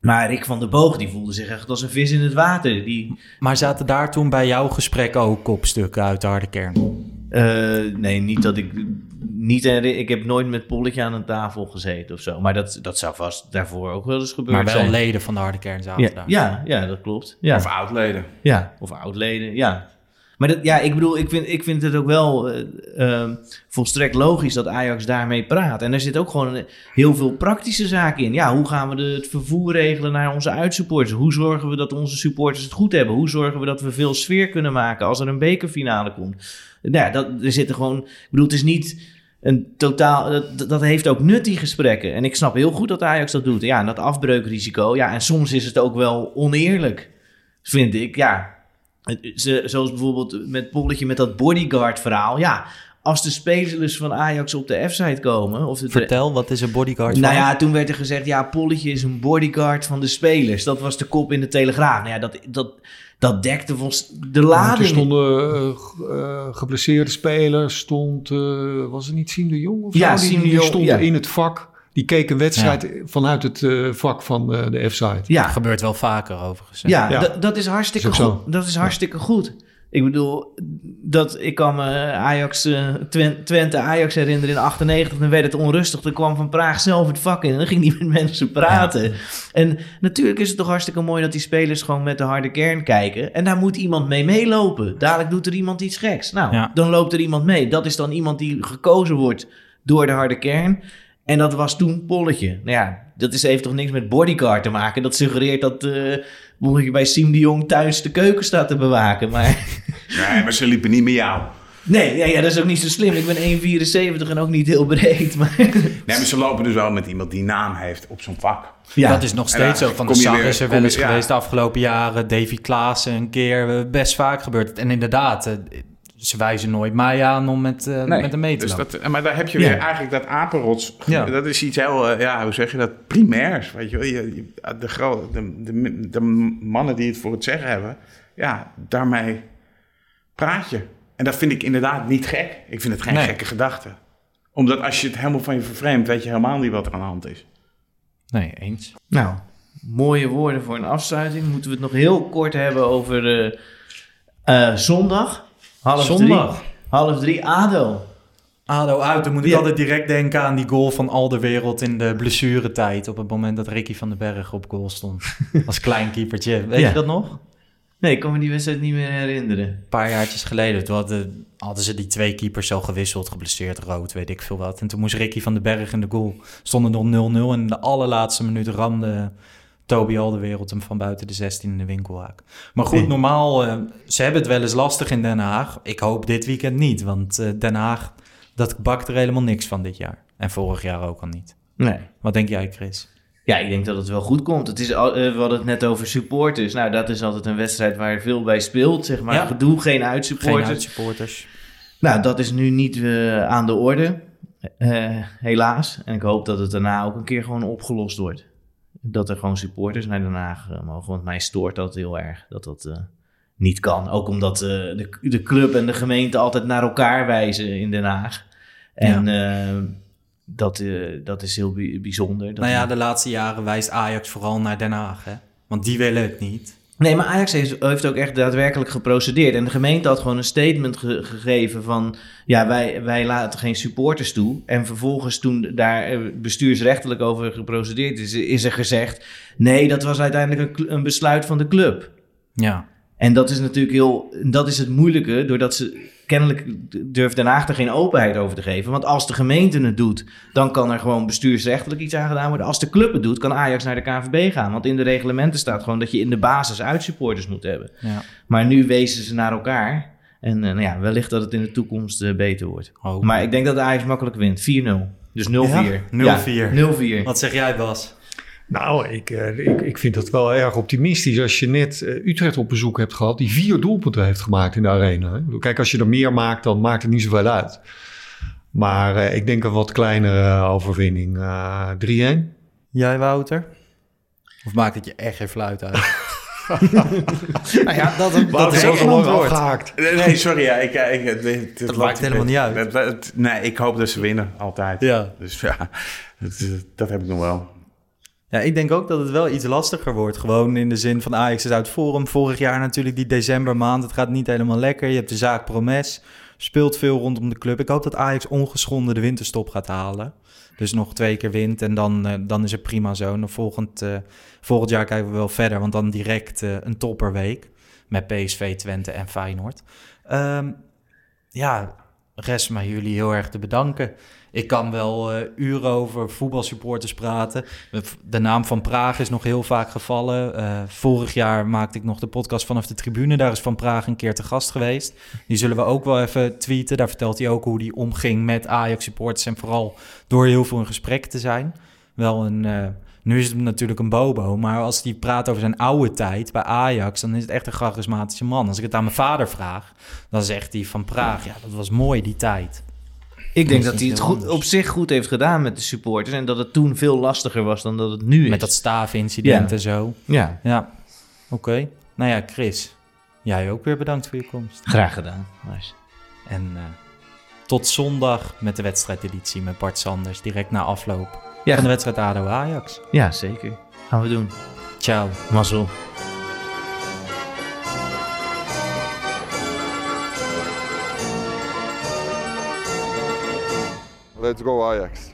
Maar Rick van der Boog, die voelde zich echt als een vis in het water. Die, Maar zaten daar toen bij jouw gesprek ook kopstukken uit de harde kern? Eh, nee, niet dat ik. Niet, ik heb nooit met Polletje aan een tafel gezeten of zo. Maar dat, dat zou vast daarvoor ook wel eens gebeurd Maar wel zijn. leden van de harde kern zaten Ja, daar. ja, ja, dat klopt. Ja. Of oudleden. Ja, of oudleden, ja. Maar dat, ja, ik bedoel, ik vind, ik vind het ook wel eh, eh, volstrekt logisch dat Ajax daarmee praat. En er zit ook gewoon heel veel praktische zaken in. Ja, hoe gaan we de, het vervoer regelen naar onze uitsupporters? Hoe zorgen we dat onze supporters het goed hebben? Hoe zorgen we dat we veel sfeer kunnen maken als er een bekerfinale komt? Nou, ja, dat, er zitten gewoon, ik bedoel, het is niet een totaal, dat, dat heeft ook nut, die gesprekken. En ik snap heel goed dat Ajax dat doet. Ja, en dat afbreukrisico, ja, en soms is het ook wel oneerlijk, vind ik. Ja, ze- zoals bijvoorbeeld met Polletje met dat bodyguard verhaal. Ja, als de spelers van Ajax op de F-site komen... Of de, Vertel, wat is een bodyguard nou van? ja, toen werd er gezegd, ja, Polletje is een bodyguard van de spelers. Dat was de kop in de Telegraaf. Nou ja, dat, dat, dat dekte volgens de Er lading. stonden eh, g- eh, geblesseerde spelers, stond, eh, was het niet Siem de Jong of Ja, zo? Die, die Jong, stond ja. in het vak. Die keek een wedstrijd vanuit het eh, vak van eh, de F-site. Ja, Dat gebeurt wel vaker overigens. hè? Ja, Ja. Dat, is hartstikke Is ook zo. goed. Dat is hartstikke goed. Ik bedoel, dat, ik kan me Ajax, Twen- Twente Ajax herinneren in 98. Dan werd het onrustig. Dan kwam Van Praag zelf het vak in. En dan ging hij met mensen praten. En natuurlijk is het toch hartstikke mooi dat die spelers gewoon met de harde kern kijken. En daar moet iemand mee meelopen. Dadelijk doet er iemand iets geks. Nou, Ja. dan loopt er iemand mee. Dat is dan iemand die gekozen wordt door de harde kern. En dat was toen Polletje. Nou ja, dat is, heeft toch niks met bodyguard te maken. Dat suggereert dat eh Polletje bij Siem de Jong thuis de keuken staat te bewaken. Maar Nee, maar ze liepen niet met jou. nee, ja, ja, dat is ook niet zo slim. Ik ben 1,74 en ook niet heel breed. Maar Nee, maar ze lopen dus wel met iemand die naam heeft op zo'n vak. ja, Dat is nog steeds dan zo. Van de je Sar is er wel je- eens ja. geweest de afgelopen jaren. Davy Klaassen een keer. eh, Best vaak gebeurd. En inderdaad, eh, ze wijzen nooit mij aan om met, eh met hem mee te dus dat, maar daar heb je Ja. weer eigenlijk dat apenrots. Ja. Dat is iets heel, eh, ja, hoe zeg je dat? Primairs. Weet je, wel. je, je- de, de, de, de mannen die het voor het zeggen hebben, ja, daarmee praat je. En dat vind ik inderdaad niet gek. Ik vind het geen Nee. gekke gedachte. Omdat als je het helemaal van je vervreemdt, weet je helemaal niet wat er aan de hand is. Nee, eens. nou, mooie woorden voor een afsluiting. Moeten we het nog heel kort hebben over eh, eh, zondag. Half Zondag. drie. Half drie, ADO. ADO uit, dan moet ik Ja. altijd direct denken aan die goal van Alderwereld in de blessuretijd. Op het moment dat Ricky van den Berg op goal stond. Als klein keepertje. Weet Ja. je dat nog? Nee, ik kan me die wedstrijd niet meer herinneren. Een paar jaartjes geleden. Toen hadden, hadden ze die twee keepers zo gewisseld, geblesseerd, rood, weet ik veel wat. En toen moest Ricky van den Berg in de goal. Stonden nog 0-0 en in de allerlaatste minuut ramde Toby Alderwereld hem van buiten de 16 in de winkelhaak. Maar goed, normaal, eh, ze hebben het wel eens lastig in Den Haag. Ik hoop dit weekend niet, want eh, Den Haag, dat bakt er helemaal niks van dit jaar. En vorig jaar ook al niet. Nee. Wat denk jij, Chris? Ja, ik denk dat het wel goed komt. Het is, al- eh, we hadden het net over supporters. Nou, dat is altijd een wedstrijd waar veel bij speelt. Zeg maar, Ja. gedoe, geen Geen uitsupporters. uitsupporters. Nou, dat is nu niet aan de orde. Helaas. En ik hoop dat het daarna ook een keer gewoon opgelost wordt. Dat er gewoon supporters naar Den Haag eh, mogen. Want mij stoort dat heel erg. Dat dat eh, niet kan. Ook omdat eh, de, de club en de gemeente altijd naar elkaar wijzen in Den Haag. En dat, dat is heel bij- bijzonder. Dat Nou ja, de laatste jaren wijst Ajax vooral naar Den Haag, hè? Want die willen het niet. Nee, maar Ajax heeft, ook echt daadwerkelijk geprocedeerd. En de gemeente had gewoon een statement ge- gegeven van... ja, wij, wij laten geen supporters toe. En vervolgens toen daar eh, bestuursrechtelijk over geprocedeerd is... is er gezegd... nee, dat was uiteindelijk een besluit van de club. Ja. En dat is natuurlijk heel... dat is het moeilijke, doordat ze... kennelijk durft Den Haag er geen openheid over te geven. Want als de gemeente het doet... dan kan er gewoon bestuursrechtelijk iets aan gedaan worden. Als de club het doet, kan Ajax naar de KNVB gaan. Want in de reglementen staat gewoon... dat je in de basis uitsupporters moet hebben. Ja. Maar nu wezen ze naar elkaar. En eh, nou ja, wellicht dat het in de toekomst eh, beter wordt. Maar ik denk dat de Ajax makkelijk wint. 4-0. Dus 0-4. Ja? 0-4. Ja, 0-4. Wat zeg jij, Bas? Nou, ik, eh, ik, ik vind dat wel erg optimistisch. Als je net eh, Utrecht op bezoek hebt gehad, die vier doelpunten heeft gemaakt in de arena. Kijk, als je er meer maakt, dan maakt het niet zoveel uit. Maar eh, ik denk een wat kleinere overwinning. eh 3-1. Jij, Wouter? Of maakt het je echt geen fluit uit? nou ja, dat, dat is zo ook een antwoord. Nee, nee, sorry. Ja, ik, ik, het- het- het maakt helemaal niet uit. Het- nee, ik hoop dat ze winnen, altijd. Ja. Dus ja, dat, dat heb ik nog wel. Ja, ik denk ook dat het wel iets lastiger wordt. Gewoon in de zin van Ajax is uit Forum. Vorig jaar natuurlijk die decembermaand. Het gaat niet helemaal lekker. Je hebt de zaak Promes. Speelt veel rondom de club. Ik hoop dat Ajax ongeschonden de winterstop gaat halen. Dus nog twee keer wint en dan, eh, dan is het prima zo. En volgend, eh, volgend jaar kijken we wel verder. Want dan direct eh, een topperweek. Met PSV, Twente en Feyenoord. Ehm, ja, rest mij jullie heel erg te bedanken. Ik kan wel eh, uren over voetbalsupporters praten. De naam van Praag is nog heel vaak gevallen. Eh, vorig jaar maakte ik nog de podcast vanaf de tribune. Daar is Van Praag een keer te gast geweest. Die zullen we ook wel even tweeten. Daar vertelt hij ook hoe hij omging met Ajax-supporters... en vooral door heel veel in gesprek te zijn. Wel een... eh, nu is het natuurlijk een bobo, maar als hij praat over zijn oude tijd bij Ajax, dan is het echt een charismatische man. Als ik het aan mijn vader vraag, dan zegt hij van Praag, ja, dat was mooi die tijd. Ik denk Dat hij het goed, op zich goed heeft gedaan met de supporters. En dat het toen veel lastiger was dan dat het nu is. Met dat staafincident Ja. en zo. Ja. Ja, oké. Nou ja, Chris, jij ook weer bedankt voor je komst. Graag gedaan. Nice. En eh, tot zondag met de wedstrijdeditie met Bart Sanders, direct na afloop Ja. van de wedstrijd ADO-Ajax. Ja, zeker. Gaan we doen. Ciao. Mazzel. Let's go Ajax.